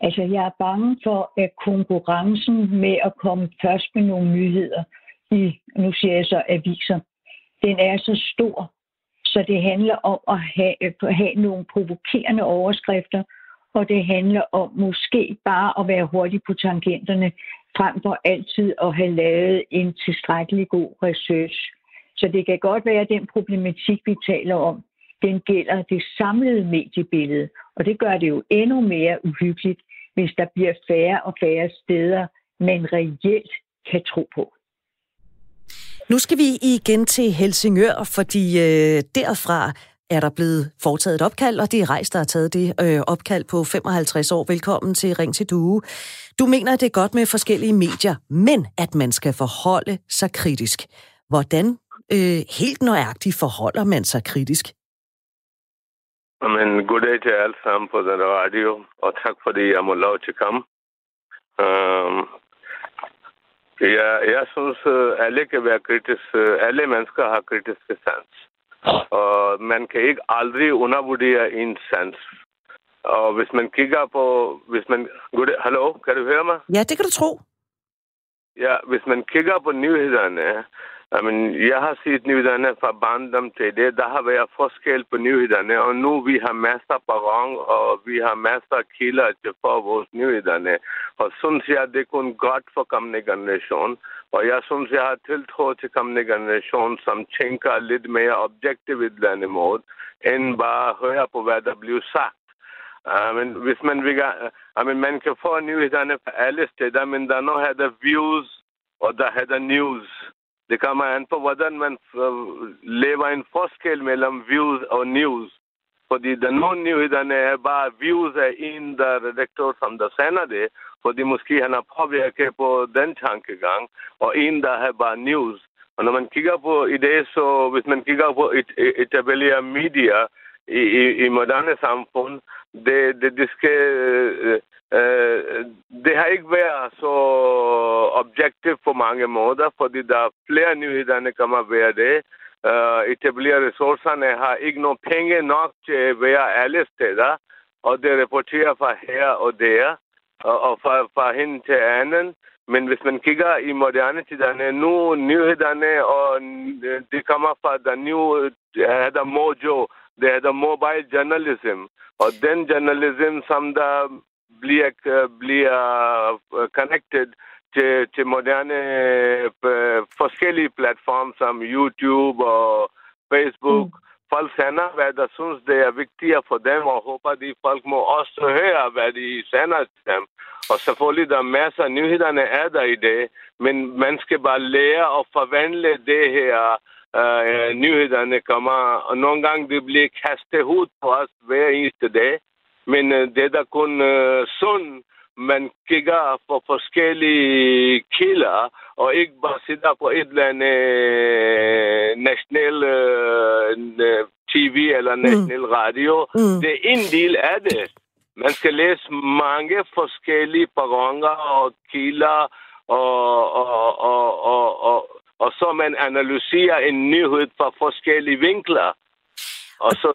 Altså, jeg er bange for, at konkurrencen med at komme først med nogle nyheder i, nu siger jeg så, aviser, den er så stor, så det handler om at have, at have nogle provokerende overskrifter, og det handler om måske bare at være hurtig på tangenterne, frem for altid at have lavet en tilstrækkelig god research. Så det kan godt være, at den problematik, vi taler om, den gælder det samlede mediebillede. Og det gør det jo endnu mere uhyggeligt, hvis der bliver færre og færre steder, man reelt kan tro på. Nu skal vi igen til Helsingør, fordi øh, derfra er der blevet foretaget et opkald, og det er Rejs, der har taget det øh, opkald på 55 år. Velkommen til Ring til Due. Du mener, at det er godt med forskellige medier, men at man skal forholde sig kritisk. Hvordan øh, helt nøjagtigt forholder man sig kritisk? Men goddag til alle sammen på den radio, og tak fordi jeg må lov til at komme. Um, jeg, jeg synes, at alle kan være kritiske. Alle mennesker har kritiske sans. Og man kan ikke aldrig undervurdere en sans. Og hvis man kigger på... Hvis man, goddag, hallo, kan du høre mig? Ja, det kan du tro. Ja, hvis man kigger på nyhederne, men jeg har set nyhederne fra barndom til det. Der har været forskel på nyhederne, og nu vi har masser på rang, og vi har masser af kilder til for vores nyhederne. Og synes jeg, det er kun godt for kommende generation. Og jeg synes, jeg har tiltro til kommende generation, som tænker lidt mere objektivt i denne måde, end bare høre på, hvad der bliver sagt. Uh, men hvis man vil, uh, I mean, man kan få nyhederne fra alle steder, men der nu noget der views, og der hedder news. Det kommer an på, hvordan man uh, lever en forskel mellem views og news. Fordi der nogle nyhederne er bare views af en, der redaktør, som der sender det, fordi måske han har påvirket på den tankegang, og en, der har bare news. Og når man kigger på i det, så hvis man kigger på et, et etableret media i, i, i moderne samfund, det, det, det skal øh, det har ikke været så objektivt på mange måder, fordi der er flere nyhederne kommer hver dag. Uh, øh, etablere ressourcerne har ikke nogen penge nok til at være alle steder, og det rapporterer fra her og der, og, og fra, fra hen til anden. Men hvis man kigger i moderne tiderne, nu nyhederne, og det kommer fra the new, the mojo, det hedder mobile journalism. Og den journalism, som der bliver, bliver øh, connected til, til moderne øh, forskellige platforme som YouTube og Facebook. Mm. Folk sender, hvad der synes, det er vigtigere for dem, og håber, de folk må også høre, hvad de sender til dem. Og selvfølgelig, der er masser af nyhederne er der i det, men man skal bare lære at forvandle det her, uh, nyhederne kommer, og nogle gange det bliver kastet ud på os hver eneste dag. Men øh, det er da kun øh, sund, man kigger på forskellige kilder, og ikke bare sidder på et eller andet øh, national øh, TV eller mm. national mm. radio. Mm. Det er en del af det. Man skal læse mange forskellige perroner og kilder, og, og, og, og, og, og så man analyserer en nyhed fra forskellige vinkler. Og så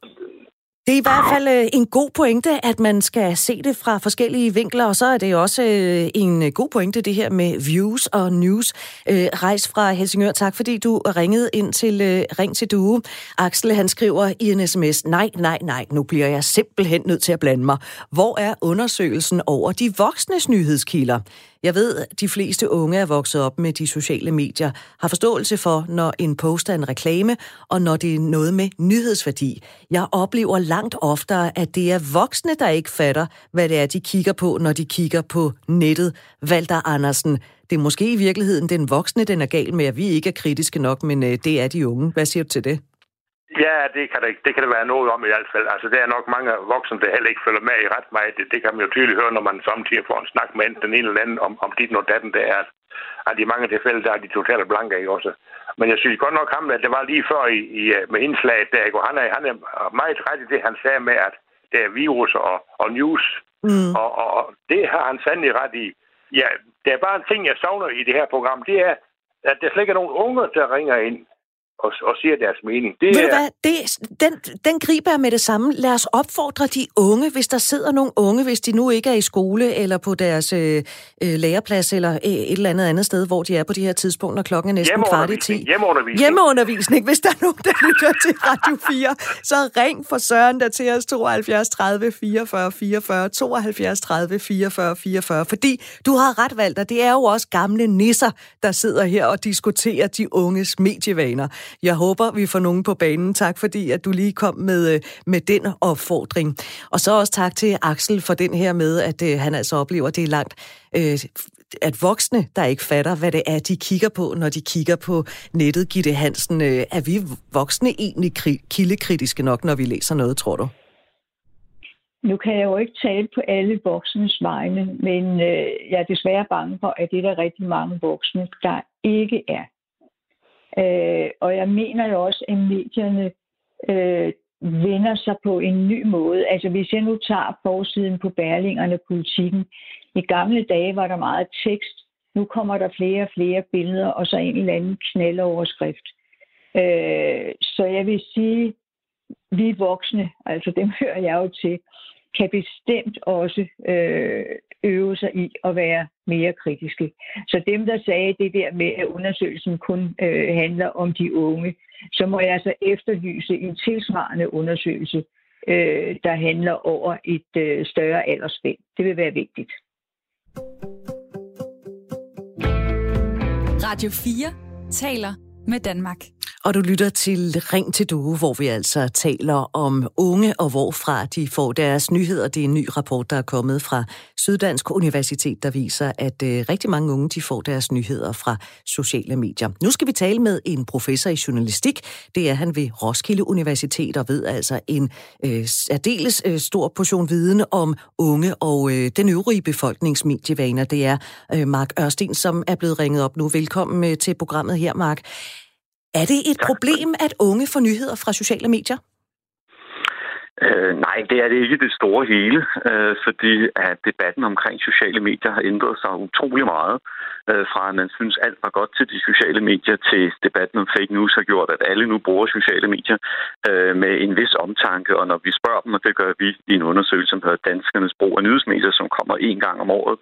det er i hvert fald øh, en god pointe, at man skal se det fra forskellige vinkler, og så er det også øh, en øh, god pointe, det her med views og news. Rejs fra Helsingør, tak fordi du ringede ind til Ring til Due. Axel, han skriver i en sms, nej, nej, nej, nu bliver jeg simpelthen nødt til at blande mig. Hvor er undersøgelsen over de voksnes nyhedskilder? Jeg ved, at de fleste unge er vokset op med de sociale medier, har forståelse for, når en post er en reklame, og når det er noget med nyhedsværdi. Jeg oplever langt oftere, at det er voksne, der ikke fatter, hvad det er, de kigger på, når de kigger på nettet. Valter Andersen, det er måske i virkeligheden den voksne, den er gal med, at vi ikke er kritiske nok, men øh, det er de unge. Hvad siger du til det? Ja, det kan, det, det kan det være noget om i hvert fald. Altså, der er nok mange voksne, der heller ikke følger med i ret meget. Det, det kan man jo tydeligt høre, når man samtidig får en snak med enten den ene eller anden om, om dit og datten, der er. At i mange tilfælde, der er de totalt blanke, ikke også? Men jeg synes godt nok ham, at det var lige før i, i med indslaget der, ikke? Og han er, han er meget ret i det, han sagde med, at det er virus og, og news. Mm. Og, og, og, det har han sandelig ret i. Ja, der er bare en ting, jeg savner i det her program, det er, at der slet ikke er nogen unge, der ringer ind og, og siger deres mening. Det Ved er... du hvad, det, den, den griber jeg med det samme. Lad os opfordre de unge, hvis der sidder nogle unge, hvis de nu ikke er i skole eller på deres øh, øh, læreplads eller øh, et eller andet andet sted, hvor de er på de her tidspunkter, klokken er næsten kvart i 10. Hjemmeundervisning. Hjemmeundervisning. Hvis der er nogen, der lytter til Radio 4, så ring for Søren der til os 72 30 44 44 72 30 44 44, fordi du har ret, Valter. Det er jo også gamle nisser, der sidder her og diskuterer de unges medievaner. Jeg håber, vi får nogen på banen. Tak fordi, at du lige kom med, øh, med den opfordring. Og så også tak til Axel for den her med, at øh, han altså oplever, at det er langt øh, at voksne, der ikke fatter, hvad det er, de kigger på, når de kigger på nettet. Gitte Hansen, øh, er vi voksne egentlig kildekritiske nok, når vi læser noget, tror du? Nu kan jeg jo ikke tale på alle voksnes vegne, men øh, jeg er desværre bange for, at det er der rigtig mange voksne, der ikke er. Øh, og jeg mener jo også, at medierne øh, vender sig på en ny måde. Altså hvis jeg nu tager forsiden på Berlingerne politikken. I gamle dage var der meget tekst. Nu kommer der flere og flere billeder, og så en eller anden knaldoverskrift. Øh, så jeg vil sige, vi voksne, altså dem hører jeg jo til, kan bestemt også øh, øve sig i at være mere kritiske. Så dem, der sagde det der med, at undersøgelsen kun øh, handler om de unge, så må jeg altså efterlyse en tilsvarende undersøgelse, øh, der handler over et øh, større aldersspænd. Det vil være vigtigt. Radio 4 taler med Danmark. Og du lytter til Ring til Due, hvor vi altså taler om unge og hvorfra de får deres nyheder. Det er en ny rapport, der er kommet fra Syddansk Universitet, der viser, at øh, rigtig mange unge de får deres nyheder fra sociale medier. Nu skal vi tale med en professor i journalistik. Det er han ved Roskilde Universitet og ved altså en øh, særdeles øh, stor portion viden om unge og øh, den øvrige befolkningsmedievaner. Det er øh, Mark Ørsten, som er blevet ringet op nu. Velkommen øh, til programmet her, Mark. Er det et problem, at unge får nyheder fra sociale medier? Øh, nej, det er det ikke det store hele, øh, fordi at debatten omkring sociale medier har ændret sig utrolig meget. Øh, fra at man synes alt var godt til de sociale medier, til debatten om fake news har gjort, at alle nu bruger sociale medier øh, med en vis omtanke. Og når vi spørger dem, og det gør vi i en undersøgelse, som hedder Danskernes brug af nyhedsmedier, som kommer en gang om året,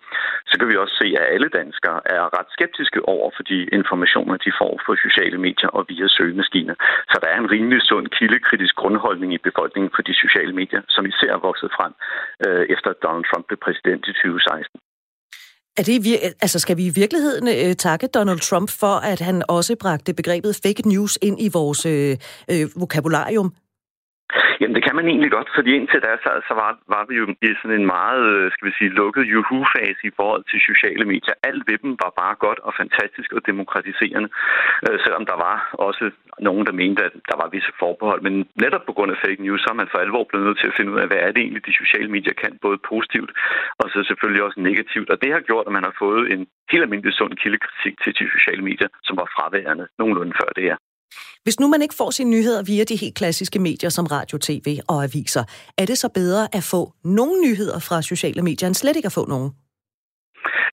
så kan vi også se, at alle danskere er ret skeptiske over for de informationer, de får fra sociale medier og via søgemaskiner. Så der er en rimelig sund kildekritisk grundholdning i befolkningen for de sociale medier, som især er vokset frem øh, efter Donald Trump blev præsident i 2016. Er det, altså skal vi i virkeligheden øh, takke Donald Trump for, at han også bragte begrebet fake news ind i vores øh, øh, vokabularium? Jamen, det kan man egentlig godt, fordi indtil da, så, så var, var vi jo i sådan en meget, øh, skal vi sige, lukket juhu-fase i forhold til sociale medier. Alt ved dem var bare godt og fantastisk og demokratiserende, øh, selvom der var også nogen, der mente, at der var visse forbehold. Men netop på grund af fake news, så er man for alvor blevet nødt til at finde ud af, hvad er det egentlig, de sociale medier kan, både positivt og så selvfølgelig også negativt. Og det har gjort, at man har fået en helt almindelig sund kildekritik til de sociale medier, som var fraværende nogenlunde før det her. Hvis nu man ikke får sine nyheder via de helt klassiske medier som radio, tv og aviser, er det så bedre at få nogle nyheder fra sociale medier, end slet ikke at få nogen?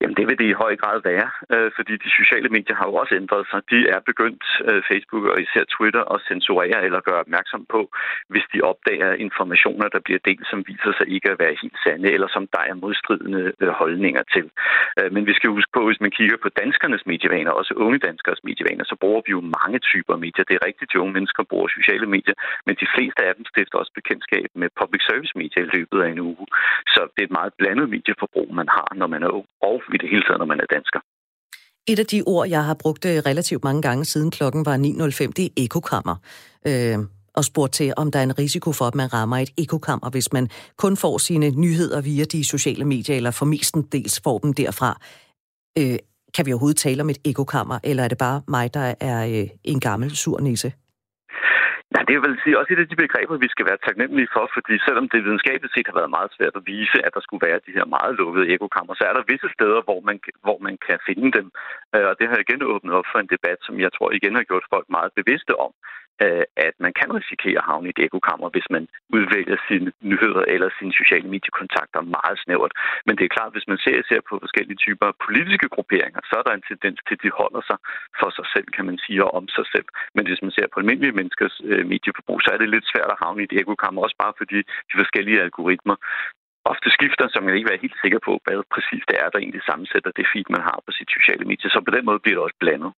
Jamen det vil det i høj grad være, øh, fordi de sociale medier har jo også ændret sig. De er begyndt, øh, Facebook og især Twitter, at censurere eller gøre opmærksom på, hvis de opdager informationer, der bliver delt, som viser sig ikke at være helt sande, eller som der er modstridende øh, holdninger til. Øh, men vi skal huske på, hvis man kigger på danskernes medievaner, også unge danskers medievaner, så bruger vi jo mange typer medier. Det er rigtigt, at unge mennesker bruger sociale medier, men de fleste af dem stifter også bekendtskab med public service medier i løbet af en uge. Så det er et meget blandet medieforbrug, man har, når man er ung, og i det hele taget, når man er dansker. Et af de ord, jeg har brugt øh, relativt mange gange siden klokken var 9.05, det er ekokammer. Øh, og spurgt til, om der er en risiko for, at man rammer et ekokammer, hvis man kun får sine nyheder via de sociale medier, eller for mestendels får dem derfra. Øh, kan vi overhovedet tale om et ekokammer, eller er det bare mig, der er øh, en gammel sur nisse? Ja, det vil sige også et af de begreber, vi skal være taknemmelige for, fordi selvom det videnskabeligt set har været meget svært at vise, at der skulle være de her meget lukkede ekokammer, så er der visse steder, hvor man, hvor man kan finde dem. Øh, og det har igen åbnet op for en debat, som jeg tror igen har gjort folk meget bevidste om, Øh, at man kan risikere at havne i et ekokammer, hvis man udvælger sine nyheder eller sine sociale mediekontakter meget snævert. Men det er klart, hvis man ser, ser på forskellige typer politiske grupperinger, så er der en tendens til, at de holder sig for sig selv, kan man sige, og om sig selv. Men hvis man ser på almindelige menneskers øh, medieforbrug, så er det lidt svært at havne i et ekokammer, også bare fordi de forskellige algoritmer ofte skifter, så man kan ikke være helt sikker på, hvad præcis det er, der egentlig sammensætter det feed, man har på sit sociale medier. Så på den måde bliver det også blandet.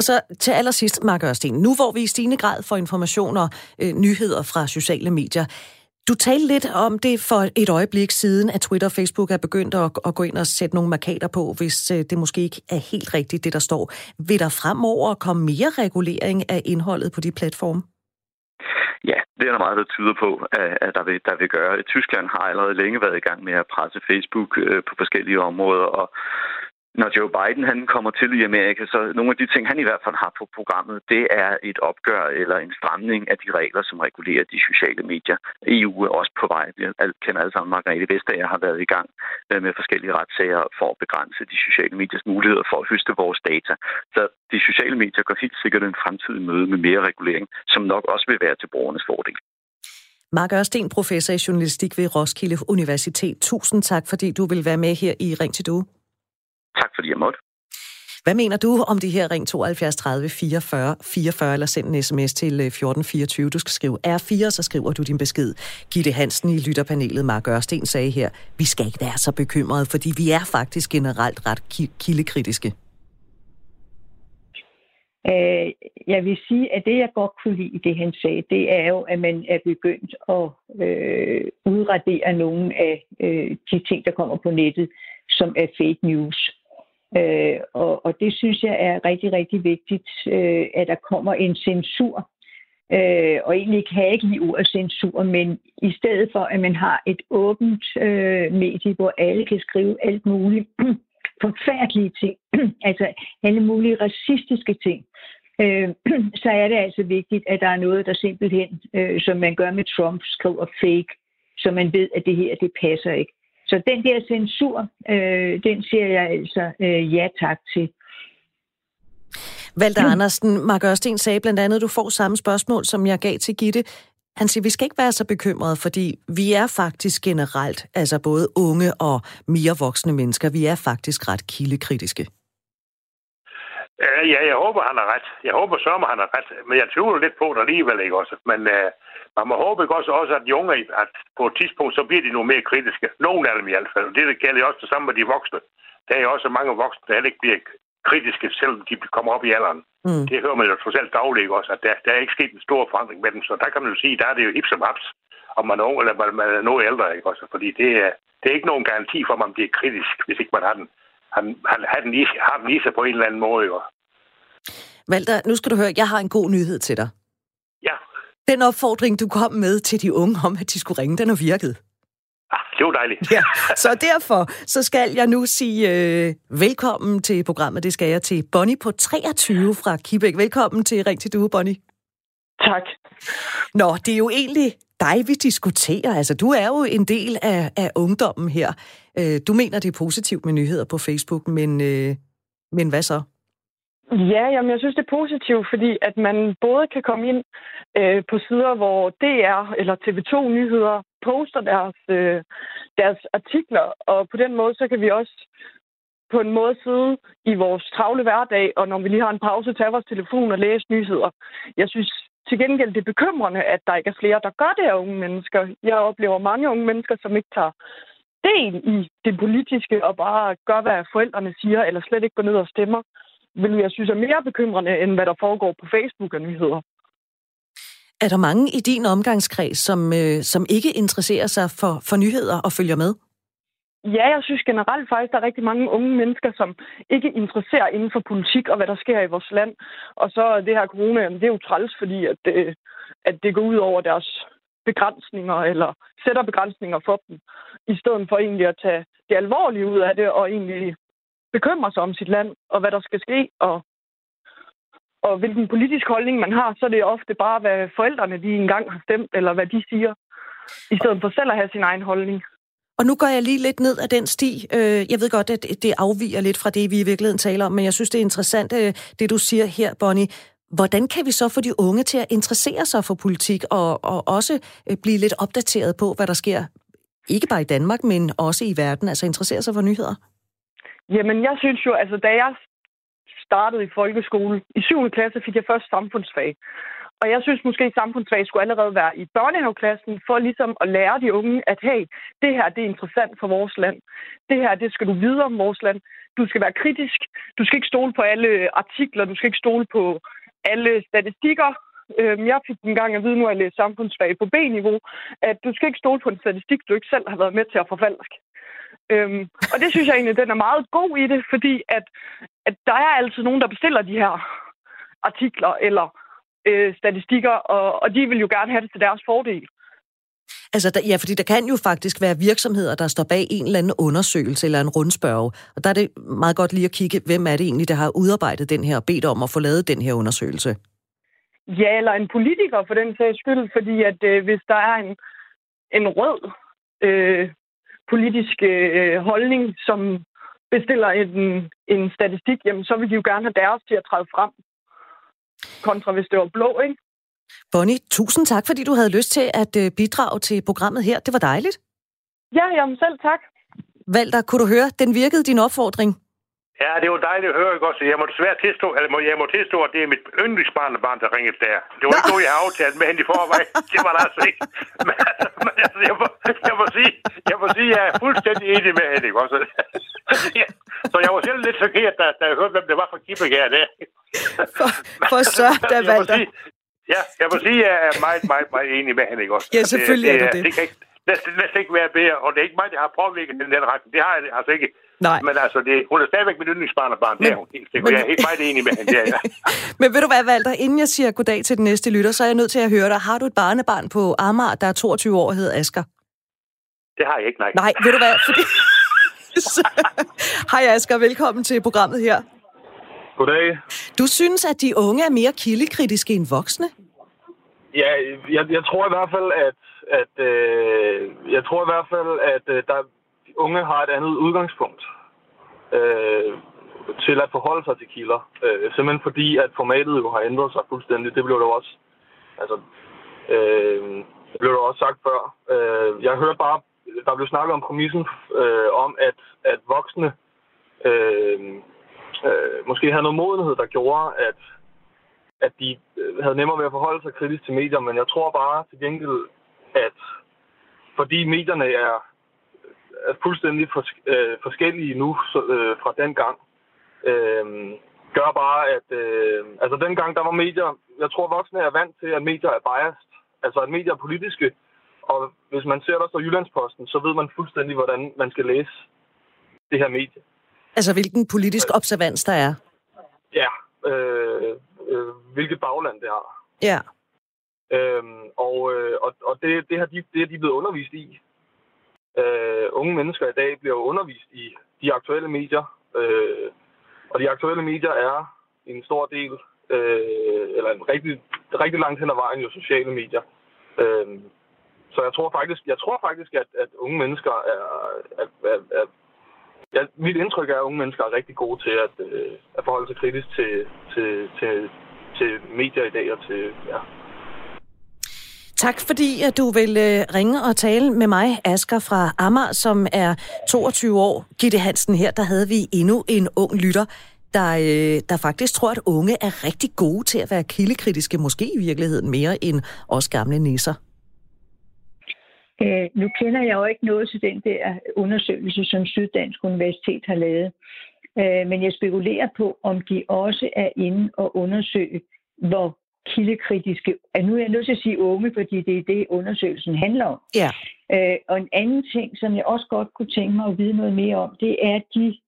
Og så til allersidst, Mark Ørsten. Nu hvor vi i stigende grad får informationer, øh, nyheder fra sociale medier, du talte lidt om det for et øjeblik siden, at Twitter og Facebook er begyndt at, at gå ind og sætte nogle markader på, hvis øh, det måske ikke er helt rigtigt, det der står. Vil der fremover komme mere regulering af indholdet på de platforme? Ja, det er der meget, der tyder på, øh, at der vil, der vil gøre. Tyskland har allerede længe været i gang med at presse Facebook øh, på forskellige områder, og når Joe Biden han kommer til i Amerika, så nogle af de ting, han i hvert fald har på programmet, det er et opgør eller en stramning af de regler, som regulerer de sociale medier. EU er også på vej. Vi kender alle sammen, Margrethe Vestager har været i gang øh, med forskellige retssager for at begrænse de sociale mediers muligheder for at høste vores data. Så de sociale medier går helt sikkert en fremtidig møde med mere regulering, som nok også vil være til borgernes fordel. Mark Ørsten, professor i journalistik ved Roskilde Universitet. Tusind tak, fordi du vil være med her i Ring til Due. Tak fordi jeg måtte. Hvad mener du om det her ring 72 30 44 44, eller send en sms til 1424. Øh, du skal skrive R4, så skriver du din besked. Gitte Hansen i lytterpanelet, Mark Ørsten, sagde her, vi skal ikke være så bekymrede, fordi vi er faktisk generelt ret kildekritiske. Øh, jeg vil sige, at det, jeg godt kunne lide det, han sagde, det er jo, at man er begyndt at øh, udradere nogle af øh, de ting, der kommer på nettet, som er fake news. Øh, og, og det synes jeg er rigtig, rigtig vigtigt, øh, at der kommer en censur. Øh, og egentlig kan jeg ikke lide ordet censur, men i stedet for, at man har et åbent øh, medie, hvor alle kan skrive alt muligt forfærdelige ting, altså alle mulige racistiske ting, øh, så er det altså vigtigt, at der er noget, der simpelthen, øh, som man gør med Trump, skriver fake, så man ved, at det her, det passer ikke. Så den der censur, øh, den siger jeg altså øh, ja tak til. Walter mm. Andersen, Mark Ørsten sagde blandt andet, at du får samme spørgsmål, som jeg gav til Gitte. Han siger, vi skal ikke være så bekymrede, fordi vi er faktisk generelt, altså både unge og mere voksne mennesker, vi er faktisk ret kildekritiske. Ja, jeg håber, han har ret. Jeg håber så, han har ret. Men jeg tvivler lidt på det alligevel, ikke også? Men uh, man må håbe ikke også, også, at de unge, at på et tidspunkt, så bliver de noget mere kritiske. Nogle af dem i hvert fald. Det, det gælder også det samme med de voksne. Der er også mange voksne, der heller ikke bliver kritiske, selvom de kommer op i alderen. Mm. Det hører man jo trods alt dagligt også, at der, der er ikke sket en stor forandring med dem. Så der kan man jo sige, der er det jo hip som haps, om man er ung eller man er noget ældre. Ikke også? Fordi det er, det er ikke nogen garanti for, at man bliver kritisk, hvis ikke man har den, han, han, har den, i, har den i sig på en eller anden måde. Jo. Walter, nu skal du høre, jeg har en god nyhed til dig. Den opfordring, du kom med til de unge om, at de skulle ringe, den har virket. Ah, det var dejligt. Ja, så derfor så skal jeg nu sige øh, velkommen til programmet. Det skal jeg til Bonnie på 23 fra Kibæk. Velkommen til Ring til Due, Bonnie. Tak. Nå, det er jo egentlig dig, vi diskuterer. Altså, du er jo en del af, af ungdommen her. Øh, du mener, det er positivt med nyheder på Facebook, men, øh, men hvad så? Ja, jamen, jeg synes, det er positivt, fordi at man både kan komme ind øh, på sider, hvor DR eller TV2 Nyheder poster deres, øh, deres artikler, og på den måde, så kan vi også på en måde sidde i vores travle hverdag, og når vi lige har en pause, tage vores telefon og læse nyheder. Jeg synes til gengæld, det er bekymrende, at der ikke er flere, der gør det af unge mennesker. Jeg oplever mange unge mennesker, som ikke tager del i det politiske og bare gør, hvad forældrene siger, eller slet ikke går ned og stemmer vil jeg synes er mere bekymrende, end hvad der foregår på Facebook og nyheder. Er der mange i din omgangskreds, som, øh, som ikke interesserer sig for, for nyheder og følger med? Ja, jeg synes generelt faktisk, der er rigtig mange unge mennesker, som ikke interesserer inden for politik og hvad der sker i vores land. Og så det her corona, det er jo træls, fordi at det, øh, at det går ud over deres begrænsninger, eller sætter begrænsninger for dem, i stedet for egentlig at tage det alvorlige ud af det, og egentlig bekymrer sig om sit land, og hvad der skal ske, og, og hvilken politisk holdning man har, så er det ofte bare, hvad forældrene de engang har stemt, eller hvad de siger, i stedet for selv at have sin egen holdning. Og nu går jeg lige lidt ned af den sti. Øh, jeg ved godt, at det afviger lidt fra det, vi i virkeligheden taler om, men jeg synes, det er interessant, øh, det du siger her, Bonnie. Hvordan kan vi så få de unge til at interessere sig for politik og, og også øh, blive lidt opdateret på, hvad der sker, ikke bare i Danmark, men også i verden, altså interessere sig for nyheder? Jamen, jeg synes jo, altså da jeg startede i folkeskole, i 7. klasse fik jeg først samfundsfag. Og jeg synes måske, at samfundsfag skulle allerede være i børnehaveklassen, for ligesom at lære de unge, at hey, det her det er interessant for vores land. Det her, det skal du vide om vores land. Du skal være kritisk. Du skal ikke stole på alle artikler. Du skal ikke stole på alle statistikker. Øhm, jeg fik en gang at vide, nu at jeg læste samfundsfag på B-niveau, at du skal ikke stole på en statistik, du ikke selv har været med til at forfalske. Øhm, og det synes jeg egentlig, den er meget god i det, fordi at, at der er altid nogen, der bestiller de her artikler eller øh, statistikker, og, og de vil jo gerne have det til deres fordel. Altså, der, ja, fordi der kan jo faktisk være virksomheder, der står bag en eller anden undersøgelse eller en rundspørg. Og der er det meget godt lige at kigge, hvem er det egentlig, der har udarbejdet den her og bedt om at få lavet den her undersøgelse? Ja, eller en politiker for den sags skyld, fordi at øh, hvis der er en, en rød øh, politisk øh, holdning, som bestiller en, en statistik, jamen så vil de jo gerne have deres til at træde frem. Kontra hvis det var blå, ikke? Bonnie, tusind tak, fordi du havde lyst til at øh, bidrage til programmet her. Det var dejligt. Ja, jamen selv tak. Valter, kunne du høre, den virkede din opfordring? Ja, det var dejligt at høre, ikke også? Jeg må desværre tilstå, eller jeg må tilstå, at det er mit yndlingsbarnebarn, der ringede der. Det var ikke noget, jeg har aftalt med hende i forvejen. Det var der altså ikke. Men, men altså, jeg, må, jeg, må sige, jeg må sige, at jeg er fuldstændig enig med hende, ikke også? Så jeg var selv lidt chokeret, da, da jeg hørte, hvem det var fra Kibæk her. Der. For, for så, da Valter. Ja, jeg må sige, at jeg er meget, meget, meget enig med hende, ikke også? Ja, selvfølgelig det, det, er du det. Det kan, ikke, næsten, næsten ikke være bedre, og det er ikke mig, der har påvirket den den retning. Det har jeg altså ikke. Nej. Men altså, det, hun er stadigvæk mit yndlingsbarnebarn. Det er hun helt sikkert. men- Jeg er helt meget enig med hende. Er jeg. Men ved du hvad, Walter, inden jeg siger goddag til den næste lytter, så er jeg nødt til at høre dig. Har du et barnebarn på Amager, der er 22 år og hedder Asger? Det har jeg ikke, nej. Nej, ved du hvad? Fordi... Hej Asger, velkommen til programmet her. Goddag. Du synes, at de unge er mere kildekritiske end voksne? Ja, jeg, jeg tror i hvert fald, at, at øh, jeg tror i hvert fald, at øh, der unge har et andet udgangspunkt øh, til at forholde sig til kilder. Øh, simpelthen fordi, at formatet jo har ændret sig fuldstændig. Det blev der også, altså, øh, det blev der også sagt før. Øh, jeg hørte bare, der blev snakket om præmissen øh, om, at, at voksne øh, øh, måske havde noget modenhed, der gjorde, at at de øh, havde nemmere ved at forholde sig kritisk til medier, men jeg tror bare til gengæld, at fordi medierne er, er fuldstændig fors, øh, forskellige nu så, øh, fra den gang, øh, gør bare, at øh, altså dengang der var medier, jeg tror voksne er vant til, at medier er biased, altså at medier er politiske, og hvis man ser der så Jyllandsposten, så ved man fuldstændig, hvordan man skal læse det her medie. Altså, hvilken politisk observans der er? Ja, øh, øh, hvilket bagland det har. Ja. Øhm, og øh, og, og det, det, har de, det er de blevet undervist i. Øh, unge mennesker i dag bliver undervist i de aktuelle medier. Øh, og de aktuelle medier er en stor del, øh, eller en rigtig, rigtig langt hen ad vejen jo sociale medier. Øh, så jeg tror faktisk, jeg tror faktisk at, at unge mennesker er, er, er, er ja, mit indtryk er, at unge mennesker er rigtig gode til at, øh, at forholde sig kritisk til, til, til, til medier i dag og til, ja, Tak fordi at du vil øh, ringe og tale med mig, Asker fra Amager, som er 22 år. Gitte Hansen her, der havde vi endnu en ung lytter, der, øh, der faktisk tror, at unge er rigtig gode til at være kildekritiske, måske i virkeligheden mere end os gamle nisser. Øh, nu kender jeg jo ikke noget til den der undersøgelse, som Syddansk Universitet har lavet. Øh, men jeg spekulerer på, om de også er inde og undersøge, hvor kildekritiske... Altså, nu er jeg nødt til at sige unge, fordi det er det, undersøgelsen handler om. Ja. Øh, og en anden ting, som jeg også godt kunne tænke mig at vide noget mere om, det er de,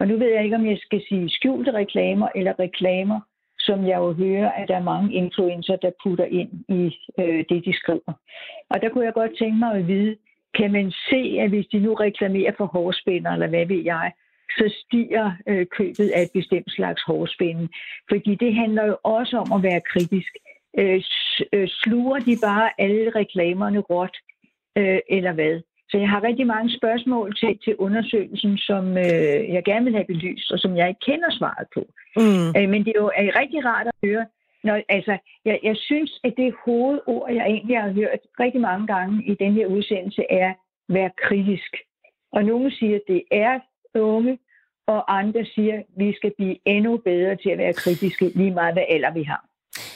og nu ved jeg ikke, om jeg skal sige skjulte reklamer eller reklamer, som jeg jo hører, at der er mange influencer, der putter ind i øh, det, de skriver. Og der kunne jeg godt tænke mig at vide, kan man se, at hvis de nu reklamerer for hårspænder, eller hvad ved jeg, så stiger øh, købet af et bestemt slags hårspænde. Fordi det handler jo også om at være kritisk. Øh, øh, sluger de bare alle reklamerne råt, øh, eller hvad? Så jeg har rigtig mange spørgsmål til, til undersøgelsen, som øh, jeg gerne vil have belyst, og som jeg ikke kender svaret på. Mm. Øh, men det er jo er rigtig rart at høre. Når, altså, jeg, jeg synes, at det hovedord, jeg egentlig har hørt rigtig mange gange i den her udsendelse, er være kritisk. Og nogen siger, at det er unge, og andre siger, at vi skal blive endnu bedre til at være kritiske, lige meget hvad alder vi har.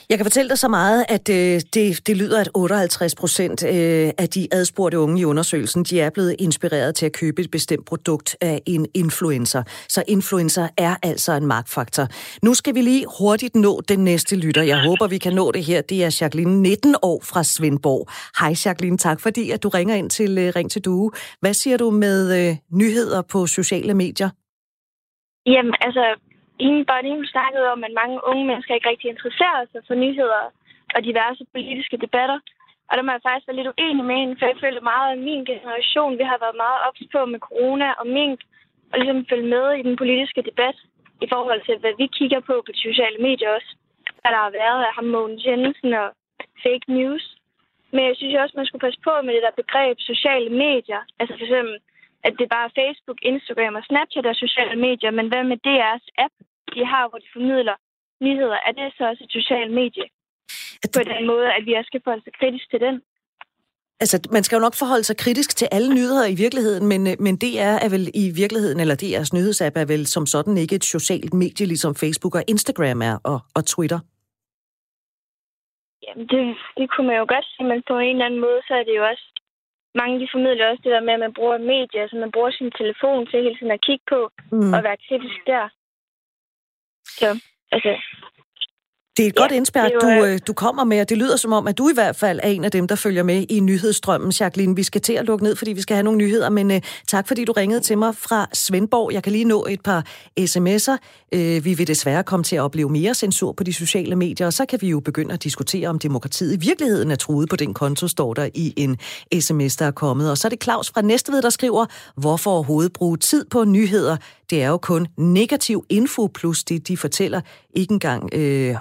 Jeg kan fortælle dig så meget, at øh, det, det lyder, at 58 procent øh, af de adspurgte unge i undersøgelsen, de er blevet inspireret til at købe et bestemt produkt af en influencer. Så influencer er altså en magtfaktor. Nu skal vi lige hurtigt nå den næste lytter. Jeg håber, vi kan nå det her. Det er Jacqueline, 19 år fra Svendborg. Hej Jacqueline, tak fordi at du ringer ind til øh, Ring til Due. Hvad siger du med øh, nyheder på sociale medier? Jamen, altså, hende Bonnie, hun snakkede om, at mange unge mennesker ikke rigtig interesserer sig for nyheder og diverse politiske debatter. Og der må jeg faktisk være lidt uenig med hende, for jeg føler meget, at min generation, vi har været meget ops på med corona og mink, og ligesom følge med i den politiske debat i forhold til, hvad vi kigger på på de sociale medier også. Hvad der har været af ham Mogens Jensen og fake news. Men jeg synes også, man skulle passe på med det der begreb sociale medier. Altså for eksempel, at det bare er Facebook, Instagram og Snapchat er sociale medier, men hvad med DR's app, de har, hvor de formidler nyheder? Er det så også et socialt medie? På den måde, at vi også skal forholde sig kritisk til den. Altså, man skal jo nok forholde sig kritisk til alle nyheder i virkeligheden, men, øh, men DR er vel i virkeligheden, eller DR's nyhedsapp er vel som sådan ikke et socialt medie, ligesom Facebook og Instagram er, og, og Twitter. Jamen, det, det kunne man jo godt sige, men på en eller anden måde, så er det jo også... Mange de formidler også det der med, at man bruger medier, altså man bruger sin telefon til hele tiden at kigge på Mm. og være kritisk der. Så, altså, Det er et Ja, godt indspærk, du, var- øh, du kommer med, og det lyder som om, at du i hvert fald er en af dem, der følger med i nyhedsstrømmen, Jacqueline. Vi skal til at lukke ned, fordi vi skal have nogle nyheder, men uh, tak fordi du ringede til mig fra Svendborg. Jeg kan lige nå et par sms'er. Uh, vi vil desværre komme til at opleve mere censur på de sociale medier, og så kan vi jo begynde at diskutere, om demokratiet i virkeligheden er truet på den konto, står der i en sms, der er kommet. Og så er det Claus fra Næstved, der skriver, hvorfor overhovedet bruge tid på nyheder? Det er jo kun negativ info, plus det, de fortæller ikke engang øh,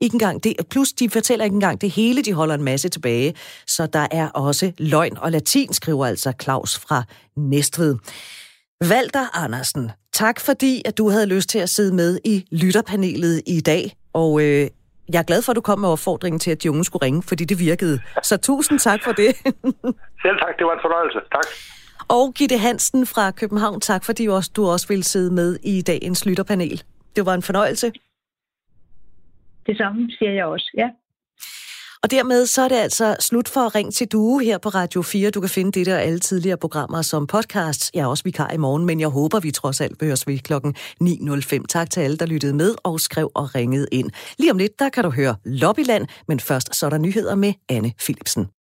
ikke engang det, plus de fortæller ikke engang det hele, de holder en masse tilbage. Så der er også løgn og latin, skriver altså Claus fra Næstved. Valter Andersen, tak fordi, at du havde lyst til at sidde med i lytterpanelet i dag. Og øh, jeg er glad for, at du kom med opfordringen til, at de unge skulle ringe, fordi det virkede. Så tusind tak for det. Selv tak, det var en fornøjelse. Tak. og Gitte Hansen fra København, tak fordi du også, du også ville sidde med i dagens lytterpanel. Det var en fornøjelse. Det samme siger jeg også, ja. Og dermed så er det altså slut for Ring til Due her på Radio 4. Du kan finde dette og alle tidligere programmer som podcast. Jeg er også vikar i morgen, men jeg håber, vi trods alt behøves ved klokken 9.05. Tak til alle, der lyttede med og skrev og ringede ind. Lige om lidt, der kan du høre Lobbyland, men først så er der nyheder med Anne Philipsen.